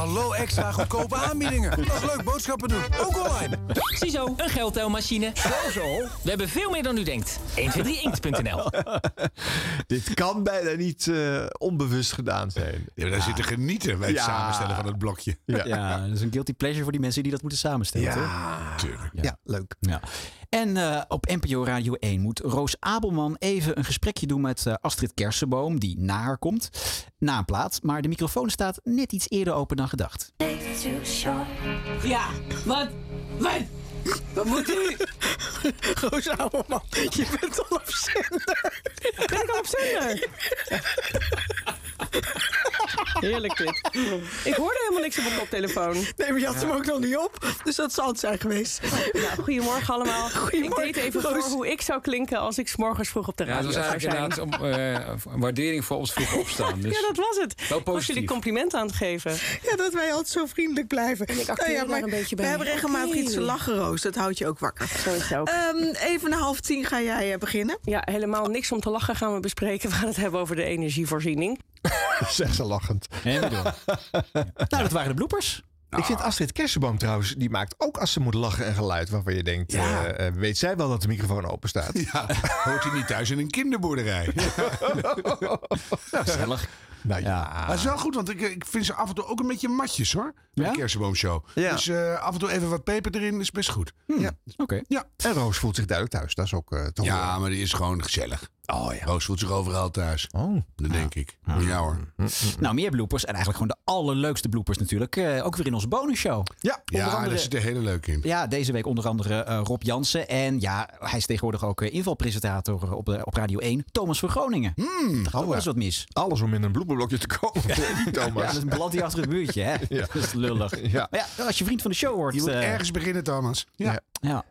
Hallo, extra goedkope aanbiedingen. Dat is leuk, boodschappen doen. Ook online. Ziezo, een geldtelmachine. Zo, zo. We hebben veel meer dan u denkt. 123inkt.nl [LAUGHS] Dit kan bijna niet eh, onbewust gedaan zijn. Ja, daar zitten genieten bij het Ja. samenstellen van het blokje. Ja. dat is een guilty pleasure voor die mensen die dat moeten samenstellen. Ja, tuurlijk. Ja, leuk. Ja. En eh, op NPO Radio 1 moet Roos Abelman even een gesprekje doen met eh, Astrid Kersenboom, die na haar komt, na een plaat. Maar de microfoon staat net iets eerder open dan gedacht. Ja, wat? Wat? Wat moet u? [LAUGHS] Roos Ouwerman, je bent al op zender. Ben ik al op zender? [LAUGHS] Heerlijk dit. [LAUGHS] Ik hoorde helemaal niks op mijn koptelefoon. Nee, maar je had hem ook nog niet op. Dus dat zal het zijn geweest. Nou, goedemorgen allemaal. Goedemorgen, ik deed even Roos. voor hoe ik zou klinken als ik 's morgens vroeg op de Ja, het radio was zou eigenlijk zijn. inderdaad om, eh, een waardering voor ons vroeg opstaan. Dus [LAUGHS] Ja, dat was het. Wel Was jullie positief. complimenten aan het geven? Ja, dat wij altijd zo vriendelijk blijven. ik acteer Nou daar een beetje bij. We hebben regelmatig iets te lachen, Roos. Dat houdt je ook wakker. Zo is het ook. Ehm, even na half tien ga jij eh, beginnen. Ja, helemaal niks om te lachen gaan we bespreken. We gaan het hebben over de energievoorziening. [LAUGHS] Zeg ze lachend. En we. [LAUGHS] Nou, dat waren de bloepers. Ik vind Astrid Kersenboom trouwens, die maakt ook als ze moet lachen een geluid waarvan je denkt, Ja. eh, eh, weet zij wel dat de microfoon open staat? Ja, hoort hij niet thuis in een kinderboerderij. [LAUGHS] Gezellig. Nou ja. Maar het is wel goed, want ik, ik vind ze af en toe ook een beetje matjes hoor. Bij Ja? de Kersenboomshow. Ja. Dus eh, af en toe even wat peper erin is best goed. Ja. Oké. Ja. En Roos voelt zich duidelijk thuis. Dat is ook eh toch ja, maar die is gewoon gezellig. Oh ja. Roos voelt zich overal thuis. Oh. Dat denk ik. Ja hoor. Nou, meer bloopers. En eigenlijk gewoon de allerleukste bloopers natuurlijk. eh, ook weer in onze bonusshow. Ja, Ja, andere- daar zit er hele leuk in. Ja, deze week onder andere eh, Rob Jansen. En ja, hij is tegenwoordig ook eh, invalpresentator op, de- op Radio 1. Thomas van Groningen. Hmm, Daar eens wat mis. Alles om in een bloemenblokje te komen. [LAUGHS] Thomas. Ja, dat belandt hij achter het buurtje, hè? Ja. Dat is lullig. Ja. Maar ja, als je vriend van de show wordt... Je moet ergens beginnen, Thomas. Ja. Ja.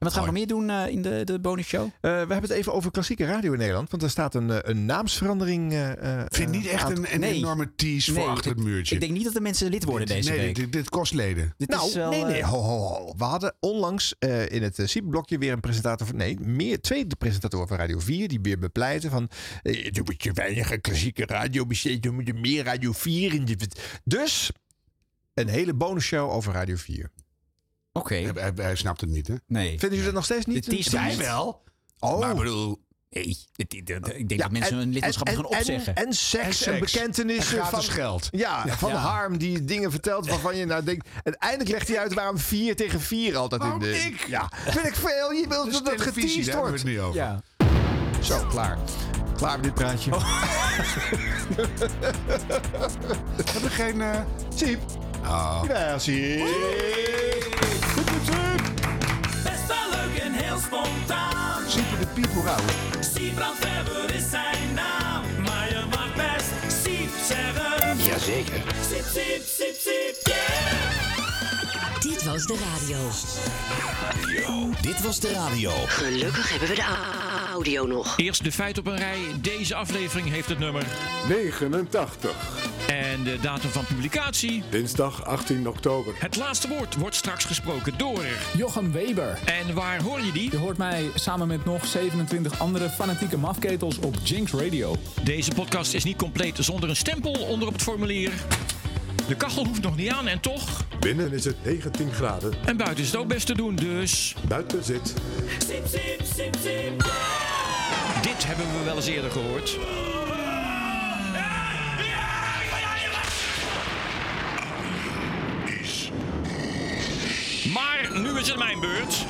En wat gaan we nog meer doen eh, in de, de bonusshow? Eh, we hebben het even over klassieke radio in Nederland. Want er staat een, eh, een naamsverandering. eh, eh, Vind niet echt een, een Nee. enorme tease voor Nee, achter het muurtje. Ik denk niet dat de mensen lid worden deze nee, week. Dit, dit kost leden. Dit Nou, is wel, nee, nee, ho, ho, ho. We hadden onlangs eh, in het uh, blokje weer een presentator van... Nee, meer, twee presentatoren van Radio 4 die weer bepleiten van... Er moet je weinig klassieke radio besteden, er moet je meer Radio 4 in. dit- Dus een hele bonusshow over Radio 4. Oké. Hij, hij, hij snapt het niet, hè? Nee. Vinden jullie dat nog steeds niet? De tease Wij niet. wel. Oh. Maar ik bedoel, Nee, ik denk Ja, dat mensen en- hun lidmaatschap gaan opzeggen. En, en seks en, seks. bekentenissen En gratis van geld. Ja, van Ja. Harm die dingen vertelt waarvan je nou denkt. Uiteindelijk legt hij uit waarom 4 tegen 4 altijd Waarom in de. ik? Ja, vind ik veel. Je wilt dat is dat geteased daar hebben we wordt. het niet over. ja. Zo, klaar. Klaar met dit praatje. [LAUGHS] Heb ik geen... eh Siep. Oh. Ja, Siep. Best wel leuk en heel spontaan. Siep de piep, hoe rauw. Siebrand Weber is zijn naam. Maar je mag best Siep zeggen. Jazeker. Siep, siep, siep, siep, yeah. Dit was de radio. Dit was de radio. Gelukkig hebben we de audio nog. Eerst de feit op een rij. Deze aflevering heeft het nummer 89. en de datum van publicatie. Dinsdag 18 oktober. Het laatste woord wordt straks gesproken door. Jochem Weber. En waar hoor je die? Je hoort mij samen met nog 27 andere fanatieke mafketels op Jinx Radio. Deze podcast is niet compleet zonder een stempel onder op het formulier. De kachel hoeft nog niet aan en toch. Binnen is het 19 graden. En buiten is het ook best te doen, dus. Buiten zit. Dit hebben we wel eens eerder gehoord. Maar nu is het mijn beurt.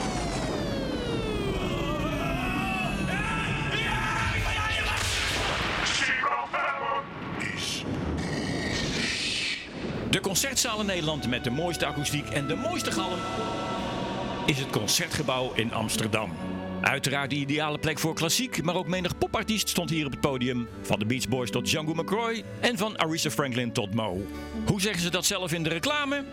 De concertzaal in Nederland met de mooiste akoestiek en de mooiste galm is het Concertgebouw in Amsterdam. Uiteraard de ideale plek voor klassiek, maar ook menig popartiest stond hier op het podium. Van de Beach Boys tot Django McCroy en van Aretha Franklin tot Mo. Hoe zeggen ze dat zelf in de reclame?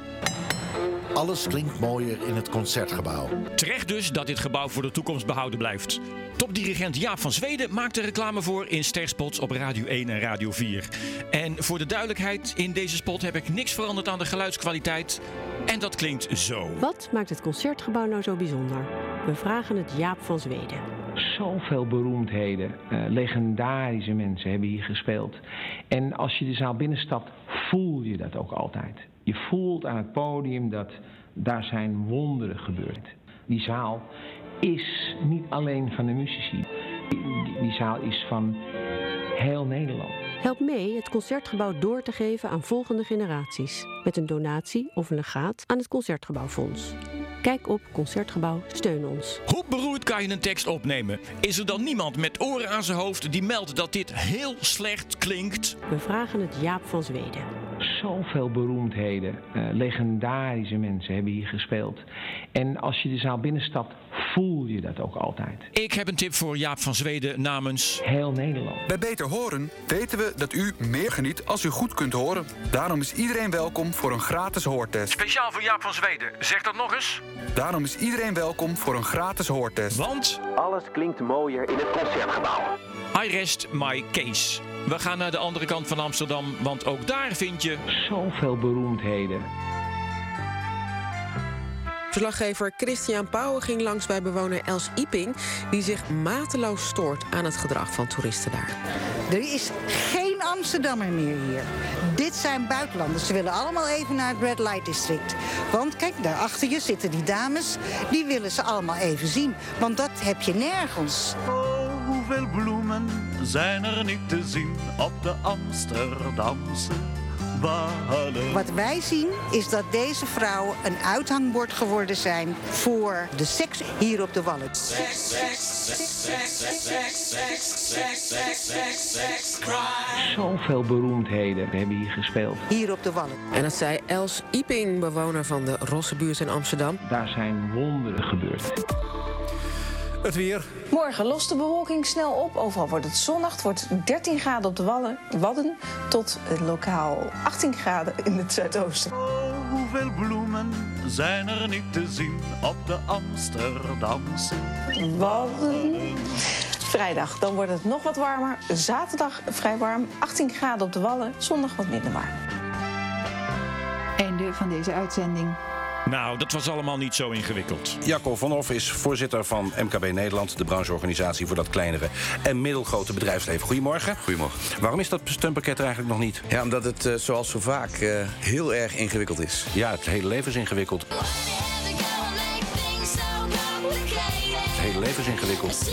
Alles klinkt mooier in het concertgebouw. Terecht dus dat dit gebouw voor de toekomst behouden blijft. Topdirigent Jaap van Zweden maakte reclame voor in sterspots op Radio 1 en Radio 4. En voor de duidelijkheid, in deze spot heb ik niks veranderd aan de geluidskwaliteit. En dat klinkt zo. Wat maakt het concertgebouw nou zo bijzonder? We vragen het Jaap van Zweden. Zoveel beroemdheden, eh, legendarische mensen hebben hier gespeeld. En als je de zaal binnenstapt, voel je dat ook altijd. Je voelt aan het podium dat daar zijn wonderen gebeurd. Die zaal is niet alleen van de muzici. Die, die- die zaal is van heel Nederland. Help mee het concertgebouw door te geven aan volgende generaties. Met een donatie of een legaat aan het Concertgebouwfonds. Kijk op Concertgebouw Steun ons. Hoe beroerd kan je een tekst opnemen? Is er dan niemand met oren aan zijn hoofd die meldt dat dit heel slecht klinkt? We vragen het Jaap van Zweden. Zoveel beroemdheden, eh, legendarische mensen hebben hier gespeeld. En als je de zaal binnenstapt, voel je dat ook altijd. Ik heb een tip voor Jaap van Zweden namens heel Nederland. Bij Beter Horen weten we dat u meer geniet als u goed kunt horen. Daarom is iedereen welkom voor een gratis hoortest. Speciaal voor Jaap van Zweden. Zeg dat nog eens. Daarom is iedereen welkom voor een gratis hoortest. Want? Alles klinkt mooier in het concertgebouw. I rest my case. We gaan naar de andere kant van Amsterdam, want ook daar vind je... Zoveel beroemdheden. Verslaggever Christian Pauwen ging langs bij bewoner Els Iping... die zich mateloos stoort aan het gedrag van toeristen daar. Er is geen Amsterdammer meer hier. Dit zijn buitenlanders. Ze willen allemaal even naar het Red Light District. Want kijk, daar achter je zitten die dames. Die willen ze allemaal even zien. Want dat heb je nergens. Hoeveel bloemen zijn er niet te zien op de Amsterdamse wallen? Wat wij zien is dat deze vrouwen een uithangbord geworden zijn... voor de seks hier op de Wallen. Sex, sex, sex, sex, sex, sex, sex, sex, sex, sex, sex, crime. Zoveel beroemdheden hebben hier gespeeld. Hier op de Wallen. En dat zei Els Iping, bewoner van de Rossebuurt in Amsterdam. Daar zijn wonderen gebeurd. Het weer. Morgen lost de bewolking snel op. Overal wordt het zonnig. Het wordt 13 graden op de Wallen, Wadden tot lokaal 18 graden in het zuidoosten. Hoeveel bloemen zijn er niet te zien op de Amsterdamse Wadden. Vrijdag, dan wordt het nog wat warmer. Zaterdag vrij warm, 18 graden op de Wallen. Zondag wat minder warm. Einde van deze uitzending. Nou, dat was allemaal niet zo ingewikkeld. Jacco van Hoff is voorzitter van MKB Nederland, de brancheorganisatie voor dat kleinere en middelgrote bedrijfsleven. Goedemorgen. Goedemorgen. Waarom is dat steunpakket er eigenlijk nog niet? Ja, omdat het eh, zoals zo vaak eh, heel erg ingewikkeld is. Ja, het hele leven is ingewikkeld. Het hele leven is ingewikkeld.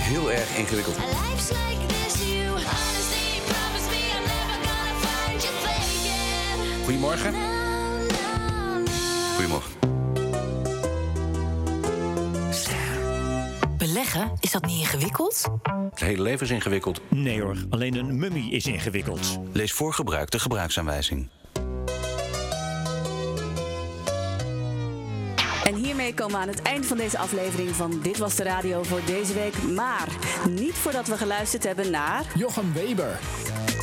Heel erg ingewikkeld. Goedemorgen. Goedemorgen. Beleggen, is dat niet ingewikkeld? Het hele leven is ingewikkeld. Nee hoor, alleen een mummie is ingewikkeld. Lees voor gebruik de gebruiksaanwijzing. En hiermee komen we aan het eind van deze aflevering van Dit Was de Radio voor deze week. Maar niet voordat we geluisterd hebben naar... Jochem Weber.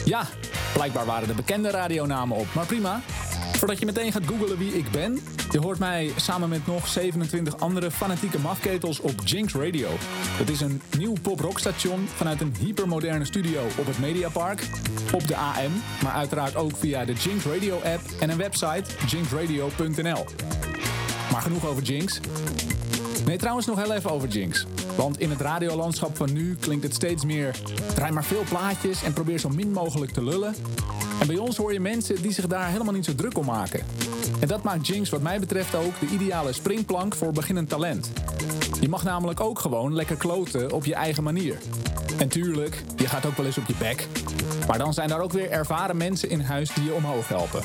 Ja, blijkbaar waren er bekende radionamen op, maar prima. Voordat je meteen gaat googlen wie ik ben, je hoort mij samen met nog 27 andere fanatieke mafketels op Jinx Radio. Het is een nieuw pop-rockstation vanuit een hypermoderne studio op het Mediapark, op de AM, maar uiteraard ook via de Jinx Radio app en een website jinxradio.nl. Maar genoeg over Jinx. Nee, trouwens nog heel even over Jinx. Want in het radiolandschap van nu klinkt het steeds meer... draai maar veel plaatjes en probeer zo min mogelijk te lullen. En bij ons hoor je mensen die zich daar helemaal niet zo druk om maken. En dat maakt Jinx wat mij betreft ook de ideale springplank voor beginnend talent. Je mag namelijk ook gewoon lekker kloten op je eigen manier. En tuurlijk, je gaat ook wel eens op je bek. Maar dan zijn daar ook weer ervaren mensen in huis die je omhoog helpen.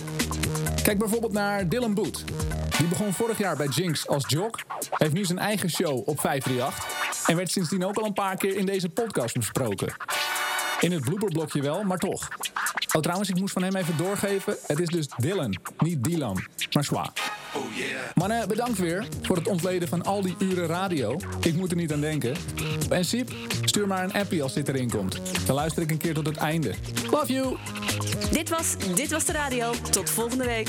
Kijk bijvoorbeeld naar Dylan Boot. Die begon vorig jaar bij Jinx als jock, heeft nu zijn eigen show op 538 en werd sindsdien ook al een paar keer in deze podcast besproken. In het blooperblokje wel, maar toch. Oh, trouwens, ik moest van hem even doorgeven. Het is dus Dylan, niet Dylan, maar Schwa. Oh yeah. Mannen, bedankt weer voor het ontleden van al die uren radio. Ik moet er niet aan denken. En Siep, stuur maar een appie als dit erin komt. Dan luister ik een keer tot het einde. Love you! Dit was Dit Was De Radio. Tot volgende week.